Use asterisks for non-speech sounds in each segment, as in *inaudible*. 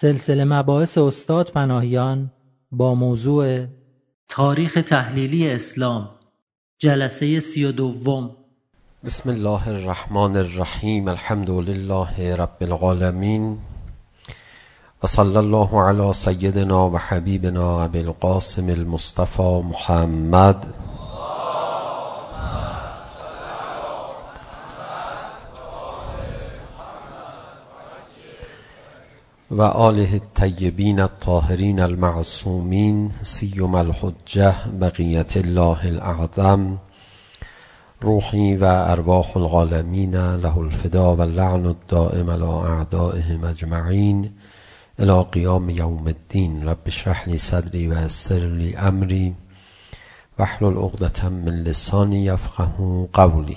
سلسله مباحث استاد پناهیان با موضوع تاریخ تحلیلی اسلام جلسه سی و دوم. بسم الله الرحمن الرحیم الحمد لله رب العالمین وصلى الله على سيدنا وحبيبنا أبي القاسم المصطفى محمد. وآله الطيبين الطاهرين المعصومين سيما الحجة بقية الله الأعظم روحي وأرواح العالمين له الفداء واللعن الدائم على أعدائه مجمعين إلى قيام يوم الدين رب اشرح لي صدري ويسر لي أمري واحلل عقدة من لسانی یفقه قولی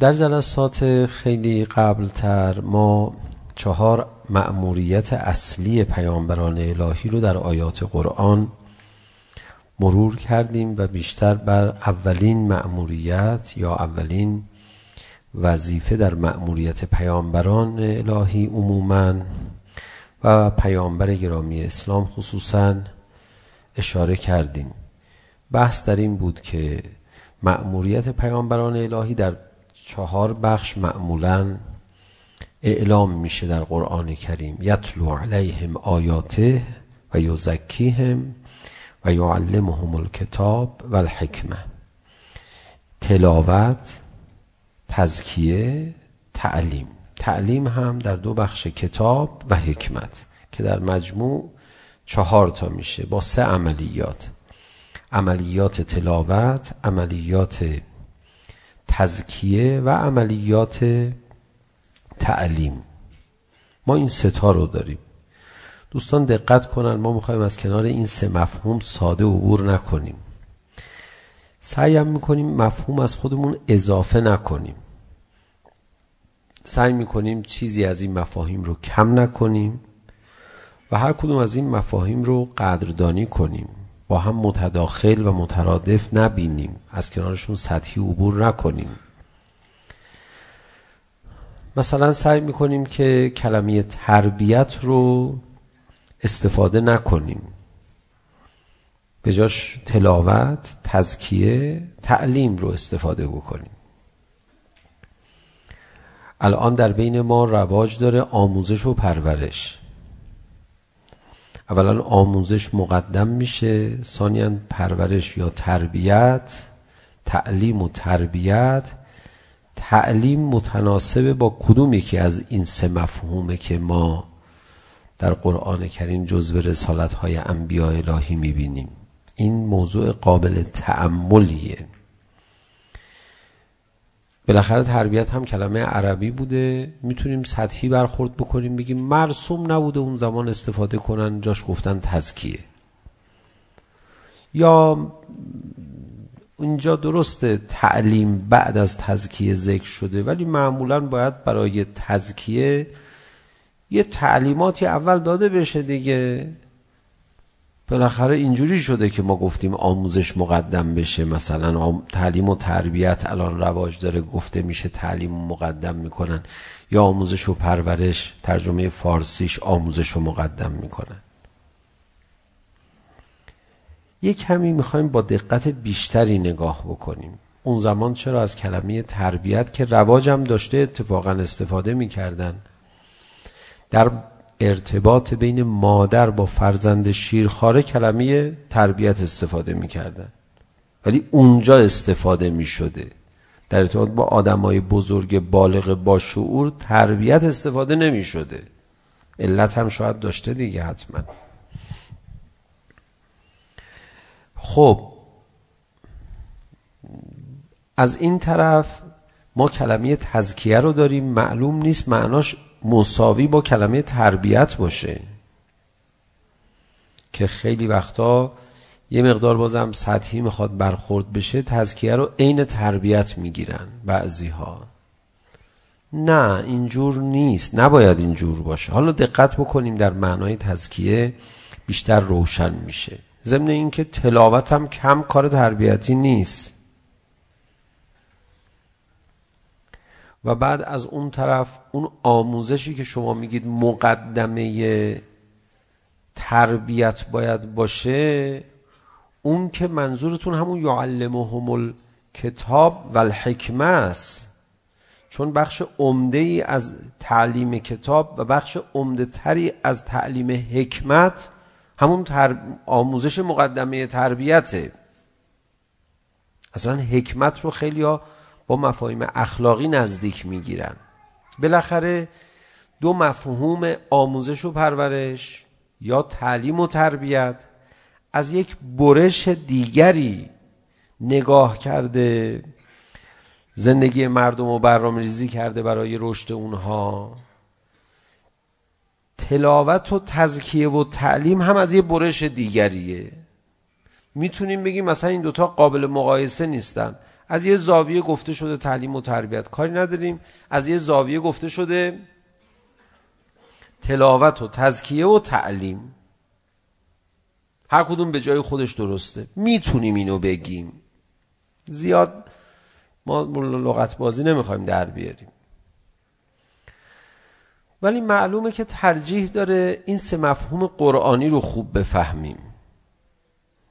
در جلسات خیلی قبلتر ما چهار مأموریت اصلی پیامبران الهی رو در آیات قرآن مرور کردیم و بیشتر بر اولین مأموریت یا اولین وظیفه در مأموریت پیامبران الهی عموما و پیامبر گرامی اسلام خصوصا اشاره کردیم. بحث در این بود که مأموریت پیامبران الهی در چهار بخش معمولاً اعلام میشه در قرآن کریم یتلو علیهم آیاته و یزکیهم و یعلمهم الکتاب و الحکمه تلاوت تزکیه تعلیم تعلیم هم در دو بخش کتاب و حکمت که در مجموع چهار تا میشه با سه عملیات عملیات تلاوت عملیات تزکیه و عملیات تعلیم. ما این ستا رو داریم. دوستان دقت کنن ما میخوایم از کنار این سه مفهوم ساده عبور نکنیم. سعی هم میکنیم مفهوم از خودمون اضافه نکنیم. سعی میکنیم چیزی از این مفاهیم رو کم نکنیم و هر کدوم از این مفاهیم رو قدردانی کنیم. با هم متداخل و مترادف نبینیم. از کنارشون سطحی عبور نکنیم. مثلا سعی میکنیم که کلمه تربیت رو استفاده نکنیم. به جاش تلاوت، تزکیه، تعلیم رو استفاده بکنیم. الان در بین ما رواج داره آموزش و پرورش. اولا آموزش مقدم میشه ثانیا پرورش یا تربیت تعلیم و تربیت تعلیم متناسب با کدوم یکی از این سه مفهومه که ما در قرآن کریم جزو رسالت های انبیاء الهی میبینیم. این موضوع قابل تعملیه بالاخره تربیت هم کلمه عربی بوده. میتونیم سطحی برخورد بکنیم بگیم مرسوم نبوده اون زمان استفاده کنن جاش گفتن تزکیه. یا اینجا درست تعلیم بعد از تزکیه ذکر شده ولی معمولا باید برای تزکیه یه تعلیماتی اول داده بشه دیگه. بالاخره اینجوری شده که ما گفتیم آموزش مقدم بشه مثلا تعلیم و تربیت الان رواج داره گفته میشه تعلیم مقدم میکنن. یا آموزش و پرورش ترجمه فارسیش آموزش رو مقدم میکنن. یک کمی میخوایم با دقت بیشتری نگاه بکنیم. اون زمان چرا از کلمه تربیت که رواجم داشته اتفاقا استفاده میکردن؟ در ارتباط بین مادر با فرزند شیرخواره کلمه تربیت استفاده میکردن. ولی اونجا استفاده میشده. در ارتباط با آدمای بزرگ بالغ با شعور تربیت استفاده نمیشده. علت هم شاید داشته دیگه حتماً. خب از این طرف ما کلمه تزکیه رو داریم. معلوم نیست معناش مساوی با کلمه تربیت باشه. که خیلی وقتا یه مقدار بازم سطحی میخواد برخورد بشه تزکیه رو عین تربیت میگیرن بعضی ها نه اینجور نیست. نباید اینجور باشه. حالا دقت بکنیم در معنای تزکیه بیشتر روشن میشه. ضمن اینکه تلاوت هم کم کار تربیتی نیست. و بعد از اون طرف اون آموزشی که شما میگید مقدمه تربیت باید باشه اون که منظورتون همون یعلمهم الکتاب و الحکمه است. چون بخش عمده ای از تعلیم کتاب و بخش عمده تری از تعلیم حکمت همون تر... آموزش مقدمه تربیته. اصلا حکمت رو خیلی ها با مفاهیم اخلاقی نزدیک میگیرن. بالاخره دو مفهوم آموزش و پرورش یا تعلیم و تربیت از یک برش دیگری نگاه کرده زندگی مردم رو برنامه‌ریزی کرده برای رشد اونها. تلاوت و تزکیه و تعلیم هم از یه برش دیگریه. میتونیم بگیم مثلا این دوتا قابل مقایسه نیستن. از یه زاویه گفته شده تعلیم و تربیت کاری نداریم. از یه زاویه گفته شده تلاوت و تزکیه و تعلیم. هر کدوم به جای خودش درسته. میتونیم اینو بگیم. زیاد ما لغت بازی نمیخوایم در بیاریم. ولی معلومه که ترجیح داره این سه مفهوم قرآنی رو خوب بفهمیم.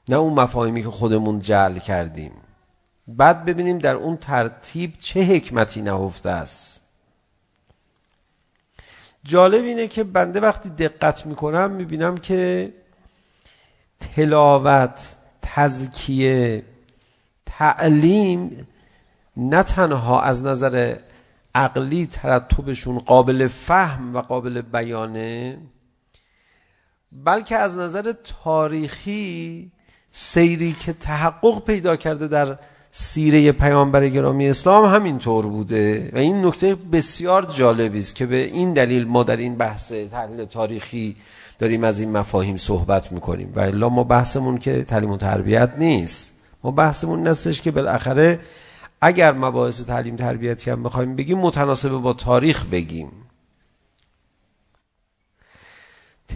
نه اون مفاهیمی که خودمون جعل کردیم. بعد ببینیم در اون ترتیب چه حکمتی نهفته است. جالب اینه که بنده وقتی دقت میکنم میبینم که تلاوت تزکیه تعلیم نه تنها از نظر عقلی ترتبشون قابل فهم و قابل بیانه بلکه از نظر تاریخی سیری که تحقق پیدا کرده در سیره پیامبر گرامی اسلام همین طور بوده و این نکته بسیار جالبی است که به این دلیل ما در این بحث تحلیل تاریخی داریم از این مفاهیم صحبت میکنیم و الا ما بحثمون که تعلیم و تربیت نیست. ما بحثمون نستش که بالاخره اگر مباحث تعلیم تربیتی هم بخوایم بگیم متناسب با تاریخ بگیم.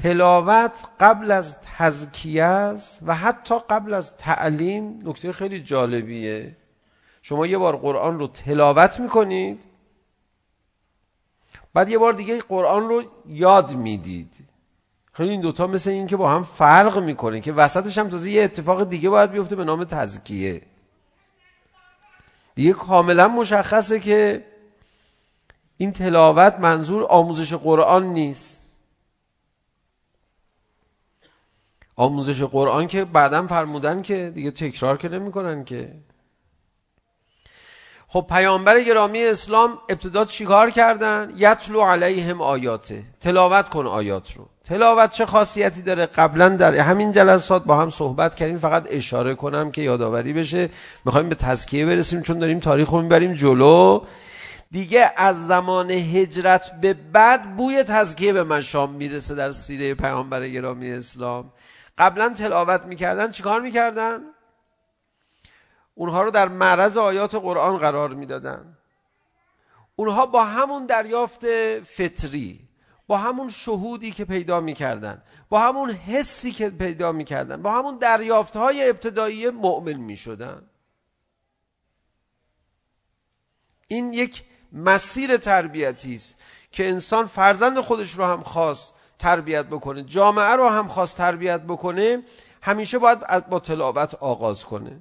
تلاوت قبل از تزکیه است و حتی قبل از تعلیم نکته خیلی جالبیه. شما یه بار قرآن رو تلاوت میکنید بعد یه بار دیگه قرآن رو یاد میدید. خیلی این دوتا مثل این که با هم فرق میکنه که وسطش هم تازه یه اتفاق دیگه باید بیفته به نام تزکیه. دیگه کاملا مشخصه که این تلاوت منظور آموزش قرآن نیست. آموزش قرآن که بعدا فرمودن که دیگه تکرار که نمیکنن که. خب پیامبر گرامی اسلام ابتدا چیکار کردن؟ یتلو علیهم آیاته. تلاوت کن آیات رو. تلاوت چه خاصیتی داره؟ قبلا در همین جلسات با هم صحبت کردیم. فقط اشاره کنم که یادآوری بشه. میخوایم به تزکیه برسیم چون داریم تاریخ رو میبریم جلو. دیگه از زمان هجرت به بعد بوی تزکیه به مشام میرسه در سیره پیامبر گرامی اسلام. قبلا تلاوت میکردن. چیکار میکردن؟ اونها رو در معرض آیات قرآن قرار میدادن. اونها با همون دریافت فطری. با همون شهودی که پیدا می‌کردن با همون حسی که پیدا می‌کردن با همون دریافت‌های ابتدایی مؤمن می‌شدن این یک مسیر تربیتی است که انسان فرزند خودش رو هم خواست تربیت بکنه جامعه رو هم خواست تربیت بکنه همیشه باید با تلاوت آغاز کنه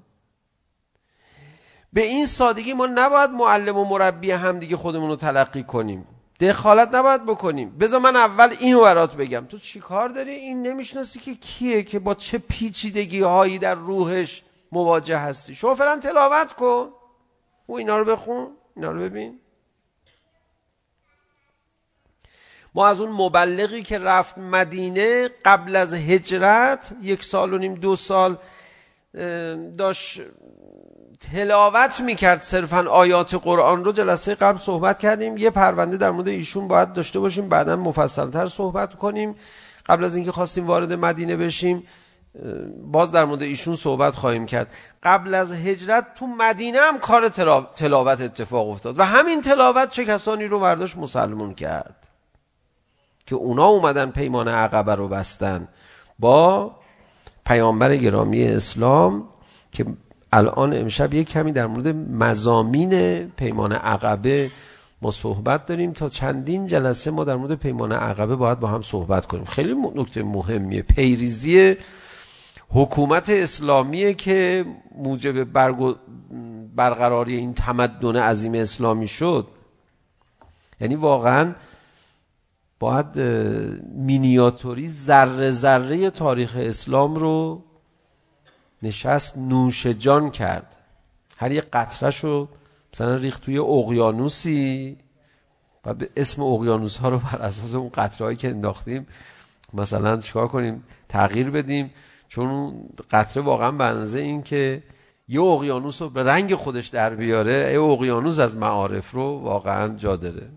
به این سادگی ما نباید معلم و مربی هم دیگه خودمون رو تلقی کنیم دخالت نباید بکنیم. بذار من اول اینو برات بگم. تو چی کار داری؟ این نمیشناسی که کیه که با چه پیچیدگی هایی در روحش مواجه هستی. شما فعلا تلاوت کن. او اینا رو بخون. اینا رو ببین. ما از اون مبلغی که رفت مدینه قبل از هجرت یک سال و نیم دو سال داشت تلاوت میکرد صرفا آیات قرآن رو جلسه قبل صحبت کردیم. یه پرونده در مورد ایشون باید داشته باشیم بعدا مفصلتر صحبت کنیم. قبل از اینکه خواستیم وارد مدینه بشیم باز در مورد ایشون صحبت خواهیم کرد. قبل از هجرت تو مدینه هم کار تلاوت اتفاق افتاد. و همین تلاوت چه کسانی رو برداشت؟ مسلمون کرد. که اونا اومدن پیمان عقبه رو بستن. با پیامبر گرامی اسلام که الان امشب یک کمی در مورد مزامین پیمان عقبه ما صحبت داریم. تا چندین جلسه ما در مورد پیمان عقبه باید با هم صحبت کنیم. خیلی نکته مهمیه. پیریزی حکومت اسلامیه که موجب برگ... برقراری این تمدن عظیم اسلامی شد. یعنی واقعا باید مینیاتوری ذره ذره تاریخ اسلام رو نشست نوش جان کرد. هر یه قطره شو مثلا ریخت توی اقیانوسی. و اسم اقیانوس ها رو بر اساس اون قطره هایی که انداختیم مثلا چیکار کنیم؟ تغییر بدیم. چون اون قطره واقعا به اندازه این که یه اقیانوس رو به رنگ خودش در بیاره یه اقیانوس از معارف رو واقعا جا داره.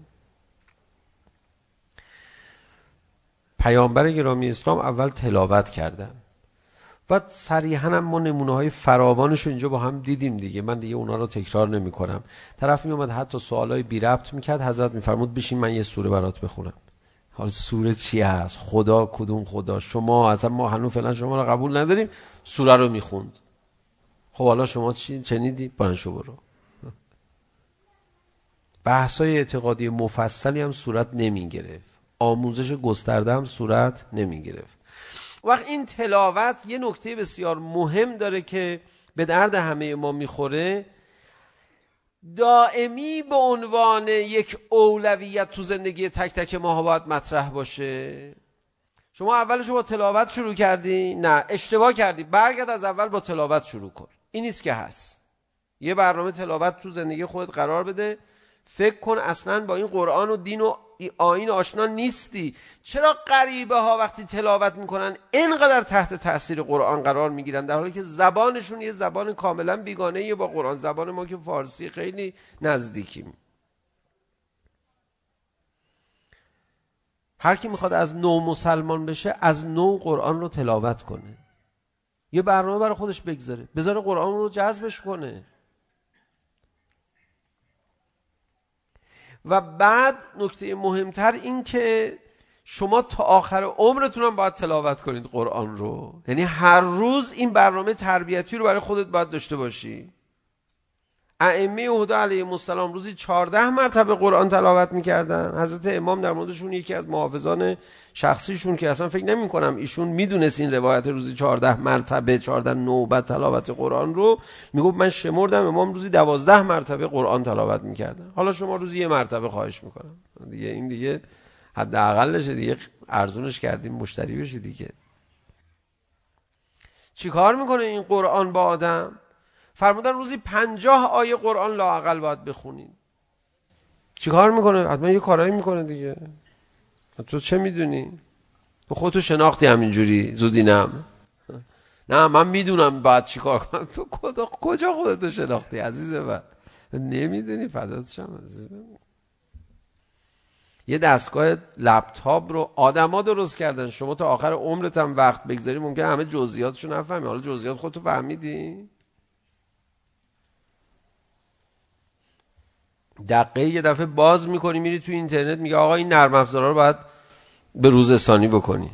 پیامبر گرامی اسلام اول تلاوت کردن. بعد صریحا هم ما نمونه های فراوانش اینجا با هم دیدیم دیگه من دیگه اونا رو تکرار نمی کنم طرف می اومد حتی سوال های بی ربط می کرد حضرت می فرمود بشین من یه سوره برات بخونم حال سوره چی هست خدا کدوم خدا شما اصلا ما هنو فعلا شما رو قبول نداریم سوره رو می خوند خب حالا شما چی چنیدی برن شو برو بحثای اعتقادی مفصلی هم صورت نمی گرفت آموزش گسترده هم صورت نمی گرفت وقت این تلاوت یه نکته بسیار مهم داره که به درد همه ما میخوره. دائمی به عنوان یک اولویت تو زندگی تک تک ما باید مطرح باشه. شما اولش با تلاوت شروع کردی؟ نه اشتباه کردی. برگرد از اول با تلاوت شروع کن. این نیست که هست. یه برنامه تلاوت تو زندگی خودت قرار بده. فکر کن اصلا با این قرآن و دین و آین آشنا نیستی. چرا غریبه ها وقتی تلاوت میکنن اینقدر تحت تاثیر قرآن قرار میگیرن؟ در حالی که زبانشون یه زبان کاملا بیگانه یه با قرآن. زبان ما که فارسی خیلی نزدیکیم. هر کی میخواد از نو مسلمان بشه از نو قرآن رو تلاوت کنه. یه برنامه برای خودش بگذاره. بذاره قرآن رو جذبش کنه. و بعد نکته مهمتر این که شما تا آخر عمرتون هم باید تلاوت کنید قرآن رو. یعنی هر روز این برنامه تربیتی رو برای خودت باید داشته باشی. ائمه هدا علیه السلام روزی 14 مرتبه قرآن تلاوت میکردن حضرت امام در موردشون یکی از محافظان شخصیشون که اصلا فکر نمی کنم ایشون میدونست این روایت روزی 14 مرتبه 14 نوبت تلاوت قرآن رو میگفت من شمردم امام روزی 12 مرتبه قرآن تلاوت میکردن حالا شما روزی یه مرتبه خواهش میکنم دیگه این دیگه حداقلش دیگه ارزونش کردیم مشتری بشی دیگه چیکار میکنه این قرآن با آدم فرمودن روزی پنجاه آیه قرآن لاقل باید بخونید چیکار میکنه؟ حتما یه کارایی میکنه دیگه. تو چه میدونی؟ تو خودتو شناختی همینجوری زودی نم نه من میدونم بعد چیکار کنم. تو کجا کجا خودتو شناختی عزیز من؟ نمیدونی فدات شم عزیز من. یه دستگاه لپتاپ رو آدما درست کردن. شما تا آخر عمرت هم وقت بگذاری ممکن همه جزئیاتشو نفهمی. حالا جزئیات خودتو فهمیدی؟ دقیقه یه دفعه باز میکنی میری تو اینترنت میگه آقا این نرم افزارا رو باید به روز رسانی بکنی.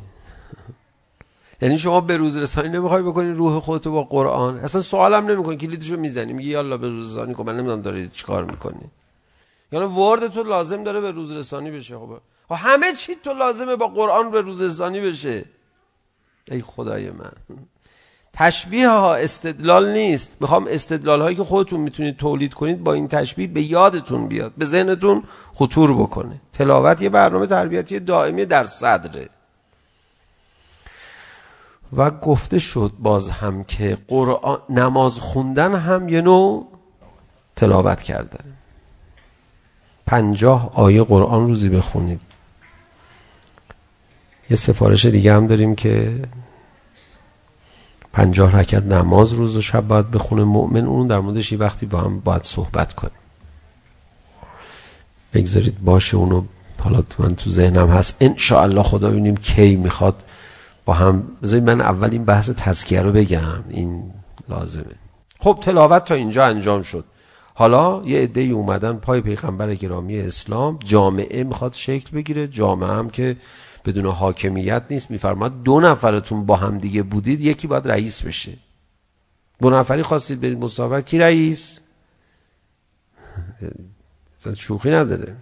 *laughs* یعنی شما به روز رسانی نمیخوای بکنی روح خودت با قرآن. اصلا سوالم نمیکنی کلیدشو میزنی. میگی یالا به روز رسانی کن من نمیدونم داری چیکار میکنی. یعنی ورد تو لازم داره به روز رسانی بشه خب. و همه چی تو لازمه با قرآن به روز رسانی بشه. ای خدای من. تشبیه ها استدلال نیست. میخوام استدلال هایی که خودتون میتونید تولید کنید با این تشبیه به یادتون بیاد به ذهنتون خطور بکنه. تلاوت یه برنامه تربیتی دائمی در صدره. و گفته شد باز هم که قرآن نماز خوندن هم یه نوع تلاوت کردن. پنجاه آیه قرآن روزی بخونید. یه سفارش دیگه هم داریم که پنجاه رکعت نماز روز و شب باید بخونه مؤمن اون در موردش یه وقتی با هم باید صحبت کنیم. بگذارید باشه اونو حالا من تو ذهنم هست. انشاءالله خدا ببینیم کی میخواد با هم. بذارید من اول این بحث تذکیه رو بگم. این لازمه. خب تلاوت تا اینجا انجام شد. حالا یه عده اومدن پای پیغمبر گرامی اسلام جامعه میخواد شکل بگیره. جامعه هم که بدون حاکمیت نیست میفرماد دو نفرتون با هم دیگه بودید یکی باید رئیس بشه. دو نفری خواستید برید مسافرت کی رئیس؟ شوخی نداره.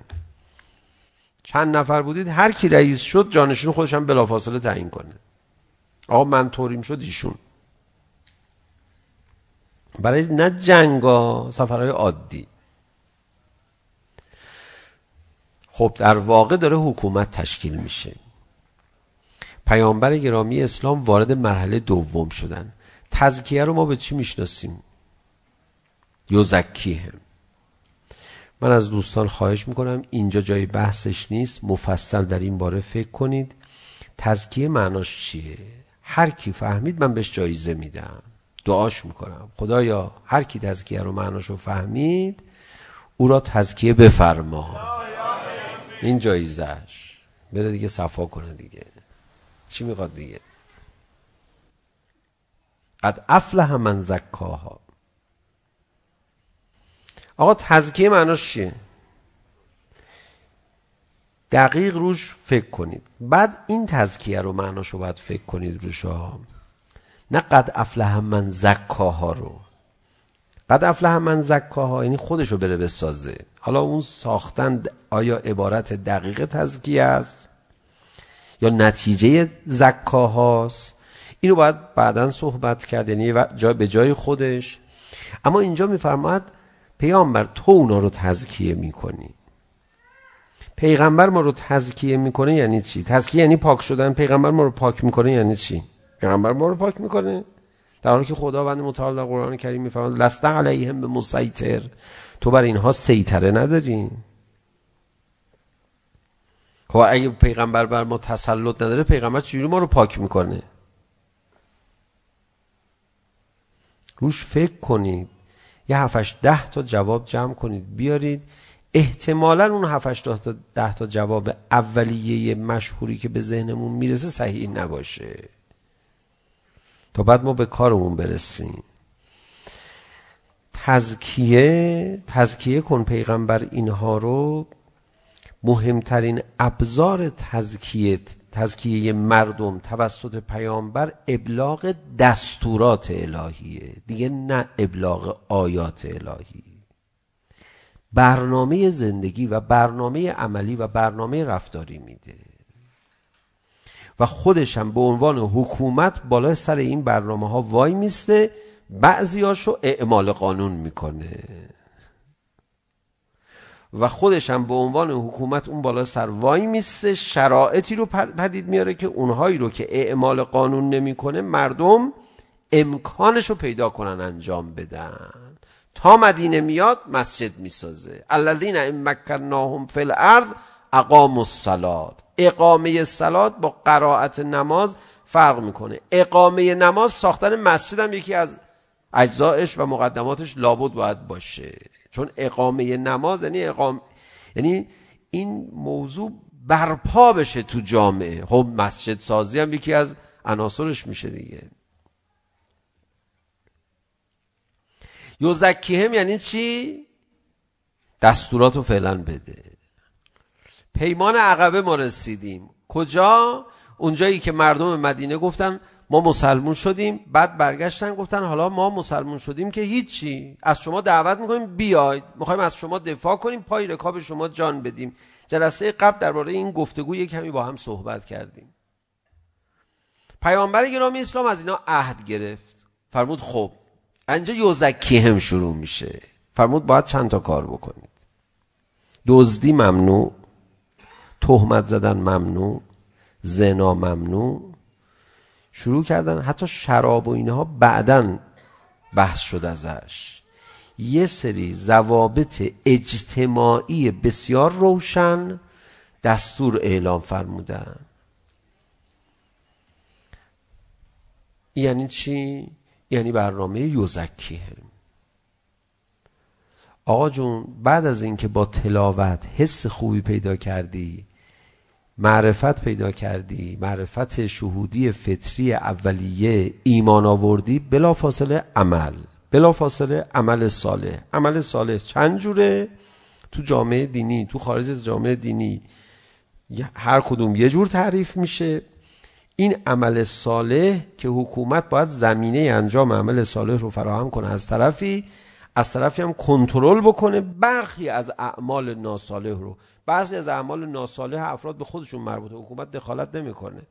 چند نفر بودید؟ هر کی رئیس شد جانشین خودش هم بلافاصله تعیین کنه. آقا من توریم شد ایشون. برای نه جنگا سفرهای عادی. خب در واقع داره حکومت تشکیل میشه. پیامبر گرامی اسلام وارد مرحله دوم شدن تزکیه رو ما به چی میشناسیم یوزکیه من از دوستان خواهش میکنم اینجا جای بحثش نیست مفصل در این باره فکر کنید تزکیه معناش چیه هر کی فهمید من بهش جایزه میدم دعاش میکنم خدایا هر کی تزکیه رو معناشو فهمید او را تزکیه بفرما این جایزش بره دیگه صفا کنه دیگه چی میخواد دیگه قد افلح من زکاها آقا تزکیه معناش چیه دقیق روش فکر کنید بعد این تزکیه رو معناش رو باید فکر کنید روش ها نه قد افلح من زکاها رو قد افلح من زکاها یعنی خودش رو بره بسازه حالا اون ساختن آیا عبارت دقیق تزکیه است یا نتیجه زکا هاست. اینو باید بعدا صحبت کرد یعنی جای به جای خودش. اما اینجا میفرماد پیامبر تو اونا رو تزکیه میکنی. پیغمبر ما رو تزکیه میکنه یعنی چی؟ تزکیه یعنی پاک شدن. پیغمبر ما رو پاک میکنه یعنی چی؟ پیغمبر ما رو پاک میکنه. در حالی که خداوند متعال در قرآن کریم میفرماد لست علیهم به مسیطر تو بر اینها سیطره نداری. خب اگه پیغمبر بر ما تسلط نداره پیغمبر چجوری ما رو پاک میکنه روش فکر کنید یه هفتش ده تا جواب جمع کنید بیارید احتمالا اون هفتش ده تا, ده تا جواب اولیه مشهوری که به ذهنمون میرسه صحیح نباشه تا بعد ما به کارمون برسیم تزکیه تزکیه کن پیغمبر اینها رو مهمترین ابزار تزکیه تزکیه مردم توسط پیامبر ابلاغ دستورات الهیه. دیگه نه ابلاغ آیات الهی. برنامه زندگی و برنامه عملی و برنامه رفتاری میده. و خودش هم به عنوان حکومت بالای سر این برنامه ها وای میسته بعضیاشو اعمال قانون میکنه. و خودش هم به عنوان حکومت اون بالا سر وای میسته شرایطی رو پدید میاره که اونهایی رو که اعمال قانون نمیکنه مردم امکانش رو پیدا کنن انجام بدن. تا مدینه میاد مسجد میسازه. الذین ان مکناهم فی الارض اقاموا الصلاه اقامه صلات با قرائت نماز فرق میکنه. اقامه نماز ساختن مسجد هم یکی از اجزایش و مقدماتش لابد باید باشه. چون اقامه نماز یعنی اقام یعنی این موضوع برپا بشه تو جامعه. خب مسجد سازی هم یکی از عناصرش میشه دیگه. یوزکیهم یعنی چی؟ دستوراتو فعلا بده. پیمان عقبه ما رسیدیم. کجا؟ اونجایی که مردم مدینه گفتن ما مسلمون شدیم. بعد برگشتن گفتن حالا ما مسلمون شدیم که هیچی. از شما دعوت میکنیم بیاید. میخوایم از شما دفاع کنیم پای رکاب شما جان بدیم. جلسه قبل درباره این گفتگو یک کمی با هم صحبت کردیم. پیامبر گرامی اسلام از اینا عهد گرفت. فرمود خب انجا یوزکی هم شروع میشه. فرمود باید چند تا کار بکنید. دزدی ممنوع تهمت زدن ممنوع زنا ممنوع شروع کردن حتی شراب و اینها بعدن بحث شد ازش. یه سری ضوابط اجتماعی بسیار روشن دستور اعلام فرمودن. یعنی چی؟ یعنی برنامه یوزکیه. آقا جون بعد از اینکه با تلاوت حس خوبی پیدا کردی معرفت پیدا کردی معرفت شهودی فطری اولیه ایمان آوردی بلا فاصله عمل بلا فاصله عمل صالح عمل صالح چند جوره تو جامعه دینی تو خارج از جامعه دینی هر کدوم یه جور تعریف میشه این عمل صالح که حکومت باید زمینه انجام عمل صالح رو فراهم کنه از طرفی از طرفی هم کنترل بکنه برخی از اعمال ناصالح رو بعضی از اعمال ناصالح افراد به خودشون مربوطه حکومت دخالت نمیکنه.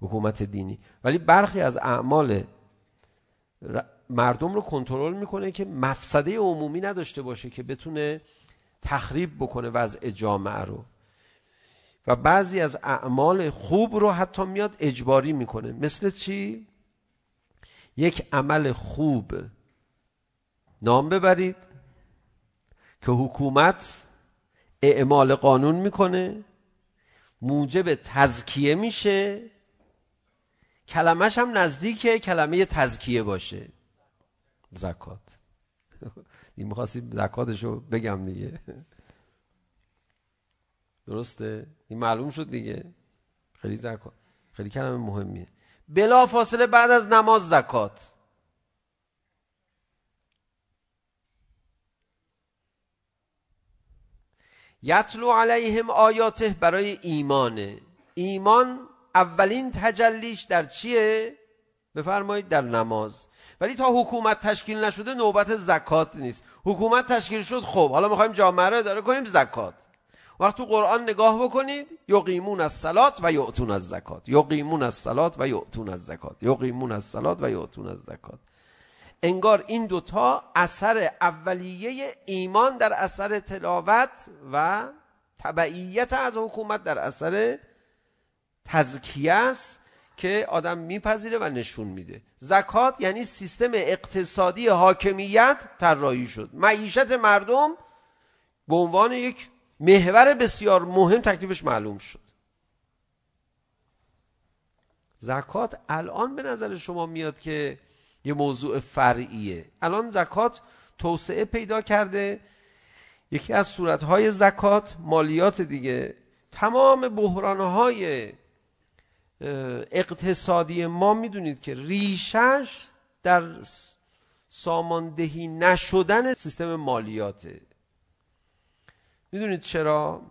حکومت دینی. ولی برخی از اعمال مردم رو کنترل میکنه که مفسده عمومی نداشته باشه که بتونه تخریب بکنه وضع جامعه رو. و بعضی از اعمال خوب رو حتی میاد اجباری میکنه. مثل چی؟ یک عمل خوب. نام ببرید. که حکومت اعمال قانون میکنه. موجب تزکیه میشه. کلمش هم نزدیک کلمه تزکیه باشه. زکات. *laughs* این میخواستی زکاتشو بگم دیگه. *laughs* درسته؟ این معلوم شد دیگه. خیلی زکات خیلی کلمه مهمیه. بلا فاصله بعد از نماز زکات. یتلو علیهم آیاته برای ایمانه ایمان اولین تجلیش در چیه؟ بفرمایید در نماز ولی تا حکومت تشکیل نشده نوبت زکات نیست حکومت تشکیل شد خب حالا میخوایم جامعه رو اداره کنیم زکات وقت تو قرآن نگاه بکنید یقیمون از سلات و یعتون از زکات یقیمون از سلات و یعتون از زکات یقیمون از سلات و یعتون از زکات انگار این دوتا اثر اولیه ایمان در اثر تلاوت و تبعیت از حکومت در اثر تزکیه است که آدم میپذیره و نشون میده زکات یعنی سیستم اقتصادی حاکمیت طراحی شد معیشت مردم به عنوان یک محور بسیار مهم تکلیفش معلوم شد زکات الان به نظر شما میاد که یه موضوع فرعیه الان زکات توسعه پیدا کرده یکی از صورتهای زکات مالیات دیگه تمام بحرانهای اقتصادی ما میدونید که ریشش در ساماندهی نشدن سیستم مالیاته میدونید چرا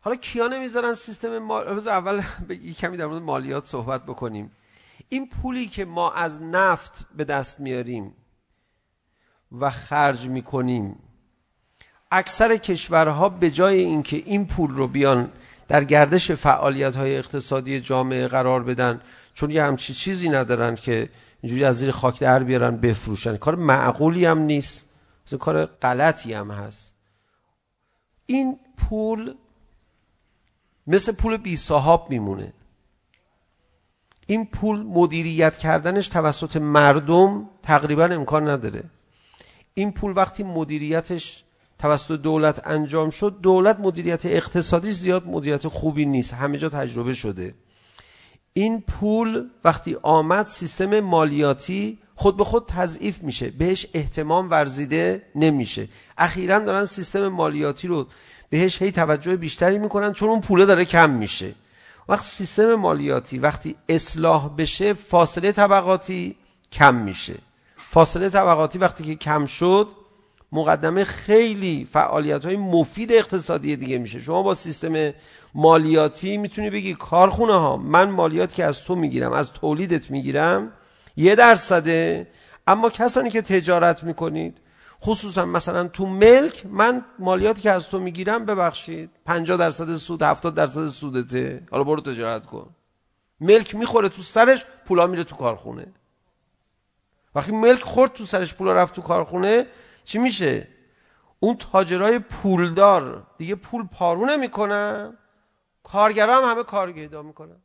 حالا کیا نمیذارن سیستم مالیات اول کمی در مورد مالیات صحبت بکنیم این پولی که ما از نفت به دست میاریم و خرج میکنیم اکثر کشورها به جای اینکه این پول رو بیان در گردش فعالیت های اقتصادی جامعه قرار بدن چون یه همچی چیزی ندارن که اینجوری از زیر خاک در بیارن بفروشن. کار معقولی هم نیست. مثل کار غلطی هم هست. این پول مثل پول بی صاحب میمونه. این پول مدیریت کردنش توسط مردم تقریبا امکان نداره. این پول وقتی مدیریتش توسط دولت انجام شد دولت مدیریت اقتصادی زیاد مدیریت خوبی نیست. همه جا تجربه شده. این پول وقتی آمد سیستم مالیاتی خود به خود تضعیف میشه. بهش اهتمام ورزیده نمیشه. اخیرا دارن سیستم مالیاتی رو بهش هی توجه بیشتری میکنن چون اون پوله داره کم میشه. وقت سیستم مالیاتی وقتی اصلاح بشه فاصله طبقاتی کم میشه. فاصله طبقاتی وقتی که کم شد مقدمه خیلی فعالیت های مفید اقتصادی دیگه میشه. شما با سیستم مالیاتی میتونی بگی کارخونه ها من مالیات که از تو میگیرم از تولیدت میگیرم یه درصده اما کسانی که تجارت میکنید خصوصا مثلا تو ملک من مالیاتی که از تو میگیرم ببخشید. 50 درصد سود 70 درصد سودته. حالا برو تجارت کن. ملک میخوره تو سرش پولا میره تو کارخونه. وقتی ملک خورد تو سرش پولا رفت تو کارخونه چی میشه؟ اون تاجرای پولدار دیگه پول پارو نمیکنن کارگرا هم همه کار پیدا میکنن.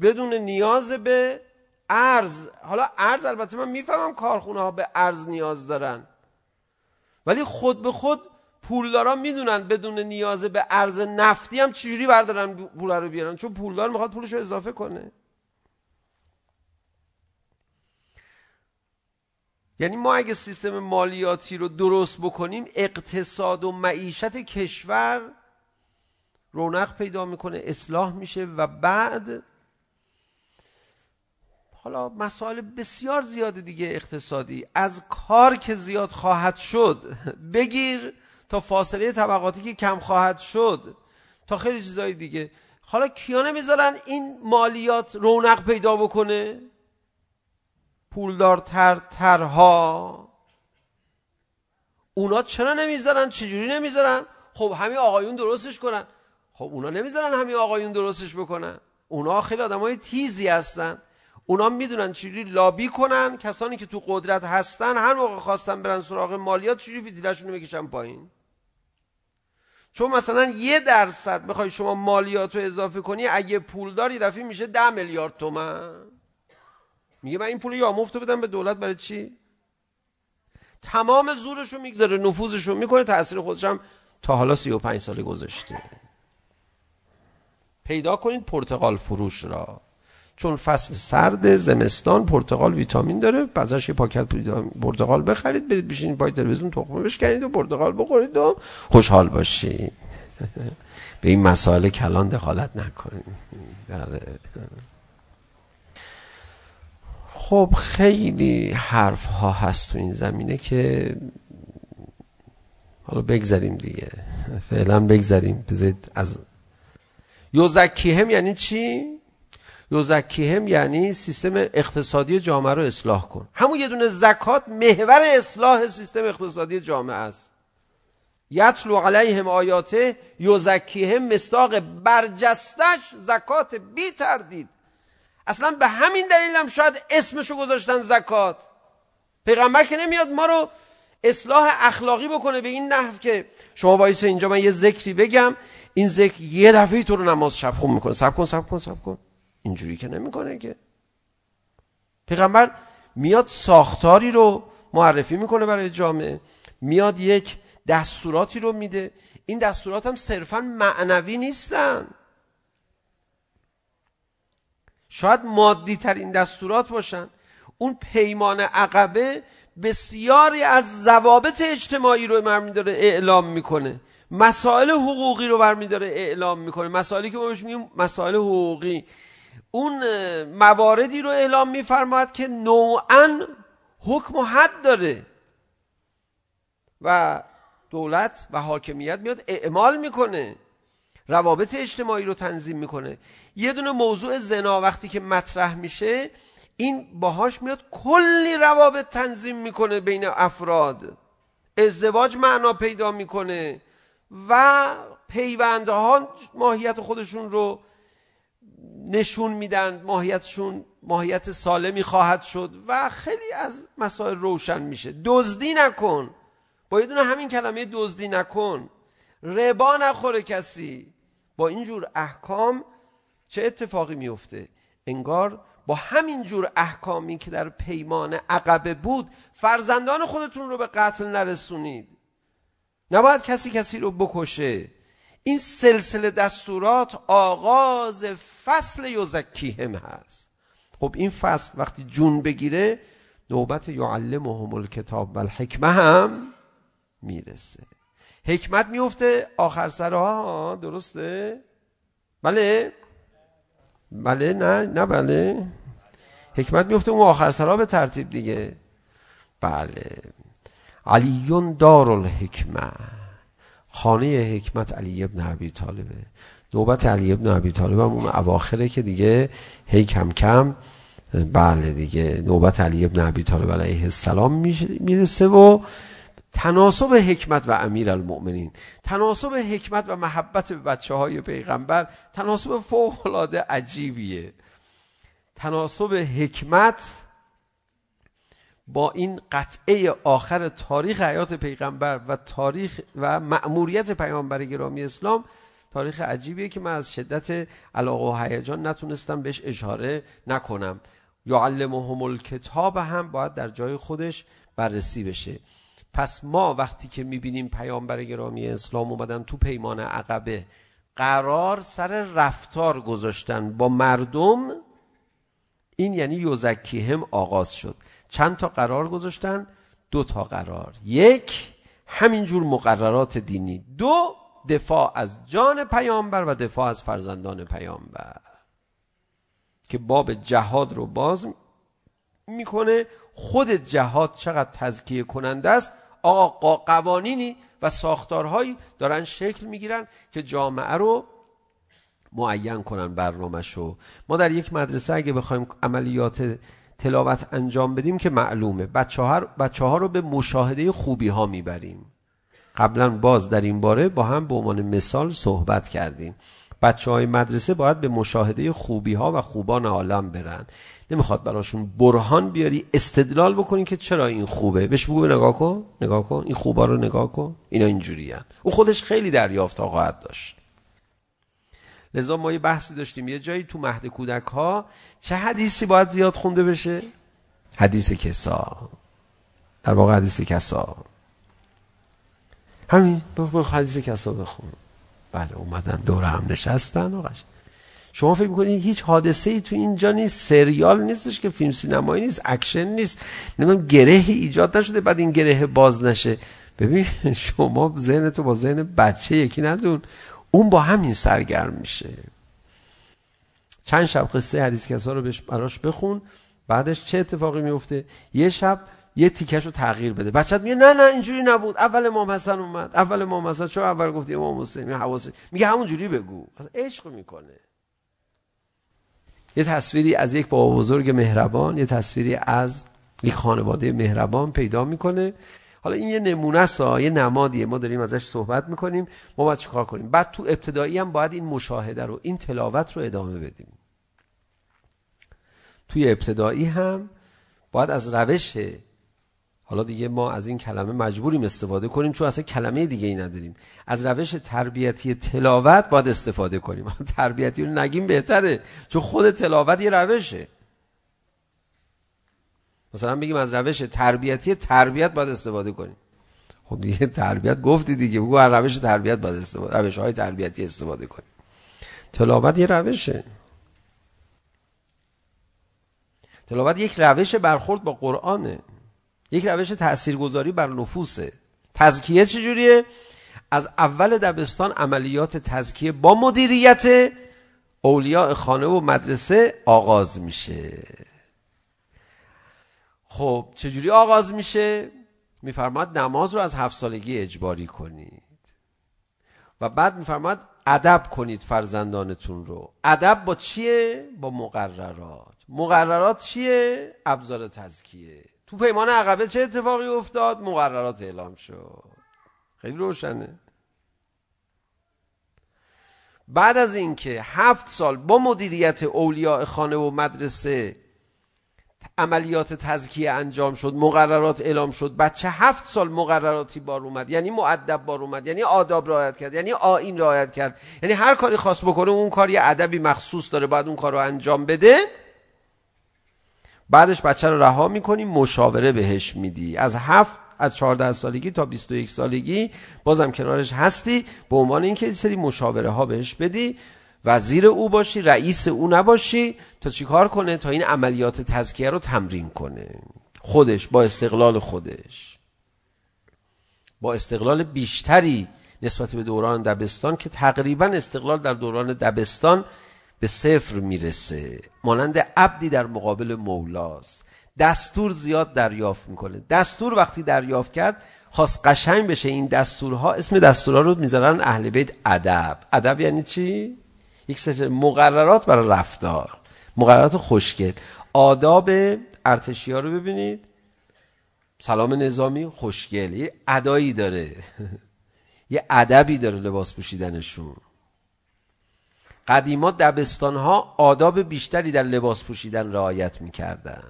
بدون نیاز به ارز حالا ارز البته من میفهمم کارخونه ها به ارز نیاز دارن ولی خود به خود پولدارا میدونن بدون نیاز به ارز نفتی هم چجوری بردارن پول رو بیارن چون پولدار میخواد پولش رو اضافه کنه یعنی ما اگه سیستم مالیاتی رو درست بکنیم اقتصاد و معیشت کشور رونق پیدا میکنه اصلاح میشه و بعد حالا مسائل بسیار زیاد دیگه اقتصادی. از کار که زیاد خواهد شد بگیر تا فاصله طبقاتی که کم خواهد شد. تا خیلی چیزای دیگه. حالا کیا نمیذارن این مالیات رونق پیدا بکنه؟ پولدارتر ترها. اونا چرا نمیذارن؟ چجوری نمیذارن؟ خب همین آقایون درستش کنن. خب اونا نمیذارن همین آقایون درستش بکنن. اونا خیلی آدمای تیزی هستن. اونا میدونن چجوری لابی کنن؟ کسانی که تو قدرت هستن هر موقع خواستن برن سراغ مالیات چجوری فیتیلشون رو بکشن پایین؟ چون مثلا یه درصد بخوای شما مالیات رو اضافه کنی اگه پول داری دفعه میشه ده میلیارد تومن. میگه من این پول یا مفت بدم به دولت برای چی؟ تمام زورش رو میگذاره نفوذش رو میکنه تاثیر خودش هم تا حالا 35 سال گذشته. پیدا کنید پرتقال فروش را. چون فصل سرد زمستان پرتقال ویتامین داره. ازش یه پاکت پرتقال بخرید برید بشینید پای تلویزیون تخمه بشکنید و پرتقال بخورید و خوشحال باشید. *laughs* به این مسائل کلان دخالت نکنید. خب خیلی حرف ها هست تو این زمینه که حالا بگذاریم دیگه. فعلا بگذاریم بذارید از یوزکیهم یعنی چی؟ یوزکیهم یعنی سیستم اقتصادی جامعه رو اصلاح کن. همون یه دونه زکات محور اصلاح سیستم اقتصادی جامعه است. یتلو علیهم آیاته یوزکیهم مستاق برجستش زکات بی تردید. اصلا به همین دلیل هم شاید اسمشو گذاشتن زکات. پیغمبر که نمیاد ما رو اصلاح اخلاقی بکنه به این نحو که شما وایس اینجا من یه ذکری بگم. این ذکر یه دفعه تو رو نماز شب خون میکنه. سب کن سب کن سب کن. اینجوری که نمیکنه که پیغمبر میاد ساختاری رو معرفی میکنه برای جامعه میاد یک دستوراتی رو میده این دستورات هم صرفا معنوی نیستن شاید مادی ترین دستورات باشن اون پیمان عقبه بسیاری از ضوابط اجتماعی رو برمی داره اعلام میکنه مسائل حقوقی رو برمی داره اعلام میکنه مسائلی که ما بهش میگیم مسائل حقوقی اون مواردی رو اعلام میفرماید که نوعا حکم و حد داره و دولت و حاکمیت میاد اعمال میکنه روابط اجتماعی رو تنظیم میکنه یه دونه موضوع زنا وقتی که مطرح میشه این باهاش میاد کلی روابط تنظیم میکنه بین افراد ازدواج معنا پیدا میکنه و پیوندها ماهیت خودشون رو نشون میدن ماهیتشون ماهیت سالمی خواهد شد و خیلی از مسائل روشن میشه. دزدی نکن. با یه دونه همین کلمه دزدی نکن. ربا نخوره کسی. با این جور احکام چه اتفاقی میفته؟ انگار با همین جور احکامی که در پیمان عقبه بود فرزندان خودتون رو به قتل نرسونید. نباید کسی کسی رو بکشه. این سلسله دستورات آغاز فصل یوزکیهم هست. خب این فصل وقتی جون بگیره نوبت یعلمهم الکتاب و الحکمه هم میرسه. حکمت میفته آخر سرها درسته؟ بله؟ بله نه نه بله. حکمت میفته اون آخر سرها به ترتیب دیگه. بله. علیون دار الحکمه. خانه حکمت علی ابن عبی طالبه. نوبت علی ابن عبی طالب هم اون اواخره که دیگه هی کم کم بله دیگه نوبت علی ابن عبی طالب علیه السلام میرسه و تناسب حکمت و امیر المؤمنین تناسب حکمت و محبت به بچه های پیغمبر تناسب فوقلاده عجیبیه. تناسب حکمت با این قطعه آخر تاریخ حیات پیغمبر و تاریخ و مأموریت پیامبر گرامی اسلام تاریخ عجیبیه که من از شدت علاقه و هیجان نتونستم بهش اشاره نکنم. یعلمهم الکتاب هم باید در جای خودش بررسی بشه. پس ما وقتی که میبینیم پیامبر گرامی اسلام اومدن تو پیمان عقبه قرار سر رفتار گذاشتن با مردم این یعنی یوزکیهم آغاز شد. چند تا قرار گذاشتن؟ دو تا قرار. یک همینجور مقررات دینی. دو دفاع از جان پیامبر و دفاع از فرزندان پیامبر. که باب جهاد رو باز میکنه. خود جهاد چقدر تزکیه کننده است؟ آقا قوانینی و ساختارهایی دارن شکل میگیرن که جامعه رو معین کنن برنامه شو ما در یک مدرسه اگه بخوایم عملیات تلاوت انجام بدیم که معلومه. بچه ها, بچه ها رو به مشاهده خوبی ها میبریم. قبلا باز در این باره با هم به عنوان مثال صحبت کردیم. بچه های مدرسه باید به مشاهده خوبی ها و خوبان عالم برن. نمیخواد براشون برهان بیاری استدلال بکنی که چرا این خوبه. بهش بگو نگاه کن نگاه کن. این خوبا رو نگاه کن. اینا اینجوریان. او خودش خیلی دریافت خواهد داشت. لذا ما یه بحثی داشتیم. یه جایی تو مهد کودک ها چه حدیثی باید زیاد خونده بشه؟ حدیث کسا. در واقع حدیث کسا. همین بخون حدیث کسا بخون. بله اومدن دور هم نشستن و قشن. شما فکر میکنید هیچ حادثه ای تو اینجا نیست؟ سریال نیستش که فیلم سینمایی نیست اکشن نیست. نمیدونم گره ایجاد نشده بعد این گره باز نشه. ببین *laughs* شما ذهن تو با ذهن بچه یکی ندون. اون با همین سرگرم میشه چند شب قصه حدیث کسا رو براش بخون بعدش چه اتفاقی میفته یه شب یه تیکش رو تغییر بده بچت میگه نه نه اینجوری نبود اول امام حسن اومد اول امام حسن چرا اول گفتی امام حسین حواس میگه همون جوری بگو اصلا عشق میکنه یه تصویری از یک بابا بزرگ مهربان یه تصویری از یک خانواده مهربان پیدا میکنه حالا این یه نمونه است یه نمادیه. ما داریم ازش صحبت میکنیم. ما باید چیکار کنیم؟ بعد تو ابتدایی هم باید این مشاهده رو این تلاوت رو ادامه بدیم. توی ابتدایی هم باید از روش حالا دیگه ما از این کلمه مجبوریم استفاده کنیم چون اصلا کلمه دیگه ای نداریم. از روش تربیتی تلاوت باید استفاده کنیم. *laughs* تربیتی رو نگیم بهتره چون خود تلاوت یه روشه. مثلا بگیم از روش تربیتی تربیت باید استفاده کنیم خب دیگه تربیت گفتی دیگه بگو از روش تربیت باید استفاده روش های تربیتی استفاده کنیم تلاوت یه روشه. تلاوت یک روش برخورد با قرآنه. یک روش تاثیرگذاری بر نفوسه. تزکیه چجوریه؟ از اول دبستان عملیات تزکیه با مدیریت اولیاء خانه و مدرسه آغاز میشه. خب چجوری آغاز میشه؟ میفرماد نماز رو از هفت سالگی اجباری کنید. و بعد میفرماد ادب کنید فرزندانتون رو. ادب با چیه؟ با مقررات. مقررات چیه؟ ابزار تزکیه. تو پیمان عقبه چه اتفاقی افتاد؟ مقررات اعلام شد. خیلی روشنه. بعد از اینکه هفت سال با مدیریت اولیاء خانه و مدرسه عملیات تزکیه انجام شد مقررات اعلام شد. بچه هفت سال مقرراتی بار اومد. یعنی معدب بار اومد یعنی آداب رعایت کرد یعنی آیین رعایت کرد. یعنی هر کاری خواست بکنه اون کار یه ادبی مخصوص داره بعد اون کار رو انجام بده. بعدش بچه رو رها میکنی مشاوره بهش میدی. از هفت از 14 سالگی تا 21 سالگی بازم کنارش هستی. به عنوان اینکه سری مشاوره ها بهش بدی. وزیر او باشی رئیس او نباشی تا چیکار کنه تا این عملیات تزکیه رو تمرین کنه خودش با استقلال خودش با استقلال بیشتری نسبت به دوران دبستان که تقریبا استقلال در دوران دبستان به صفر میرسه مانند عبدی در مقابل مولاست دستور زیاد دریافت میکنه دستور وقتی دریافت کرد خاص قشنگ بشه این دستورها اسم دستورها رو میذارن اهل بیت ادب ادب یعنی چی یک سری مقررات برای رفتار. مقررات خوشگل. آداب ارتشی ها رو ببینید. سلام نظامی خوشگل. یه ادایی داره. *laughs* یه ادبی داره لباس پوشیدنشون. قدیما دبستان ها آداب بیشتری در لباس پوشیدن رعایت میکردن.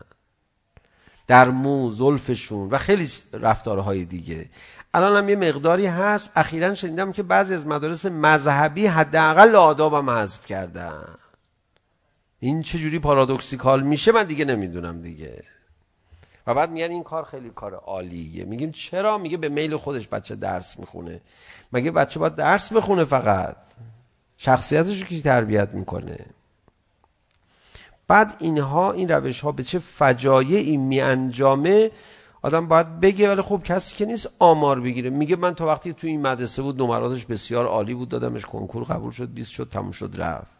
در مو زلفشون و خیلی رفتارهای دیگه. الان هم یه مقداری هست. اخیرا شنیدم که بعضی از مدارس مذهبی حداقل آداب هم حذف کردن. این چه جوری پارادوکسیکال میشه؟ من دیگه نمیدونم دیگه. و بعد میگن این کار خیلی کار عالیه. میگیم چرا؟ میگه به میل خودش بچه درس میخونه. مگه بچه باید درس بخونه فقط؟ شخصیتش رو کی تربیت میکنه؟ بعد اینها این روش ها به چه فجایعی می انجامه آدم باید بگه ولی خب کسی که نیست آمار بگیره. میگه من تا وقتی تو این مدرسه بود نمراتش بسیار عالی بود. دادمش کنکور قبول شد 20 شد تموم شد رفت.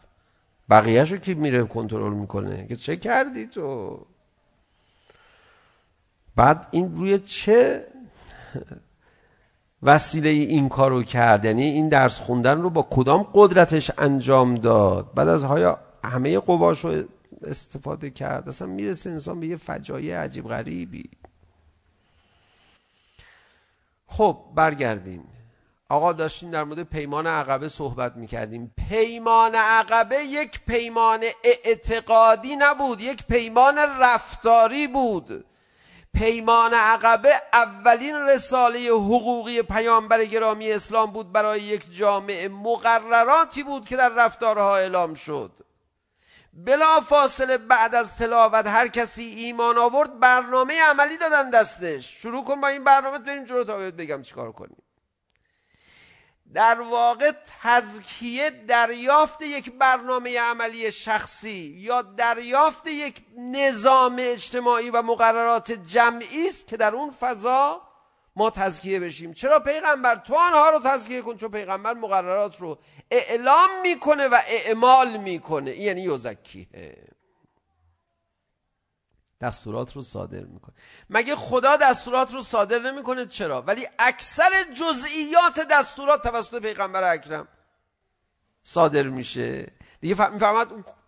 بقیه‌شو کی میره کنترل میکنه؟ که چه کردی تو؟ بعد این روی چه وسیله این کارو کرد؟ یعنی این درس خوندن رو با کدام قدرتش انجام داد؟ بعد از های همه قواشو استفاده کرد. اصلا میرسه انسان به یه فجایع عجیب غریبی. خب برگردیم آقا داشتیم در مورد پیمان عقبه صحبت میکردیم. پیمان عقبه یک پیمان اعتقادی نبود یک پیمان رفتاری بود. پیمان عقبه اولین رساله حقوقی پیامبر گرامی اسلام بود برای یک جامعه مقرراتی بود که در رفتارها اعلام شد. بلا فاصله بعد از تلاوت هر کسی ایمان آورد برنامه عملی دادن دستش شروع کن با این برنامه بریم جلو تا بهت بگم چیکار کنیم در واقع تزکیه دریافت یک برنامه عملی شخصی یا دریافت یک نظام اجتماعی و مقررات جمعی است که در اون فضا ما تزکیه بشیم. چرا پیغمبر تو آنها رو تزکیه کن؟ چون پیغمبر مقررات رو اعلام میکنه و اعمال میکنه. یعنی یزکیه دستورات رو صادر میکنه. مگه خدا دستورات رو صادر نمیکنه؟ چرا؟ ولی اکثر جزئیات دستورات توسط پیغمبر اکرم صادر میشه. دیگه ف... میفهمد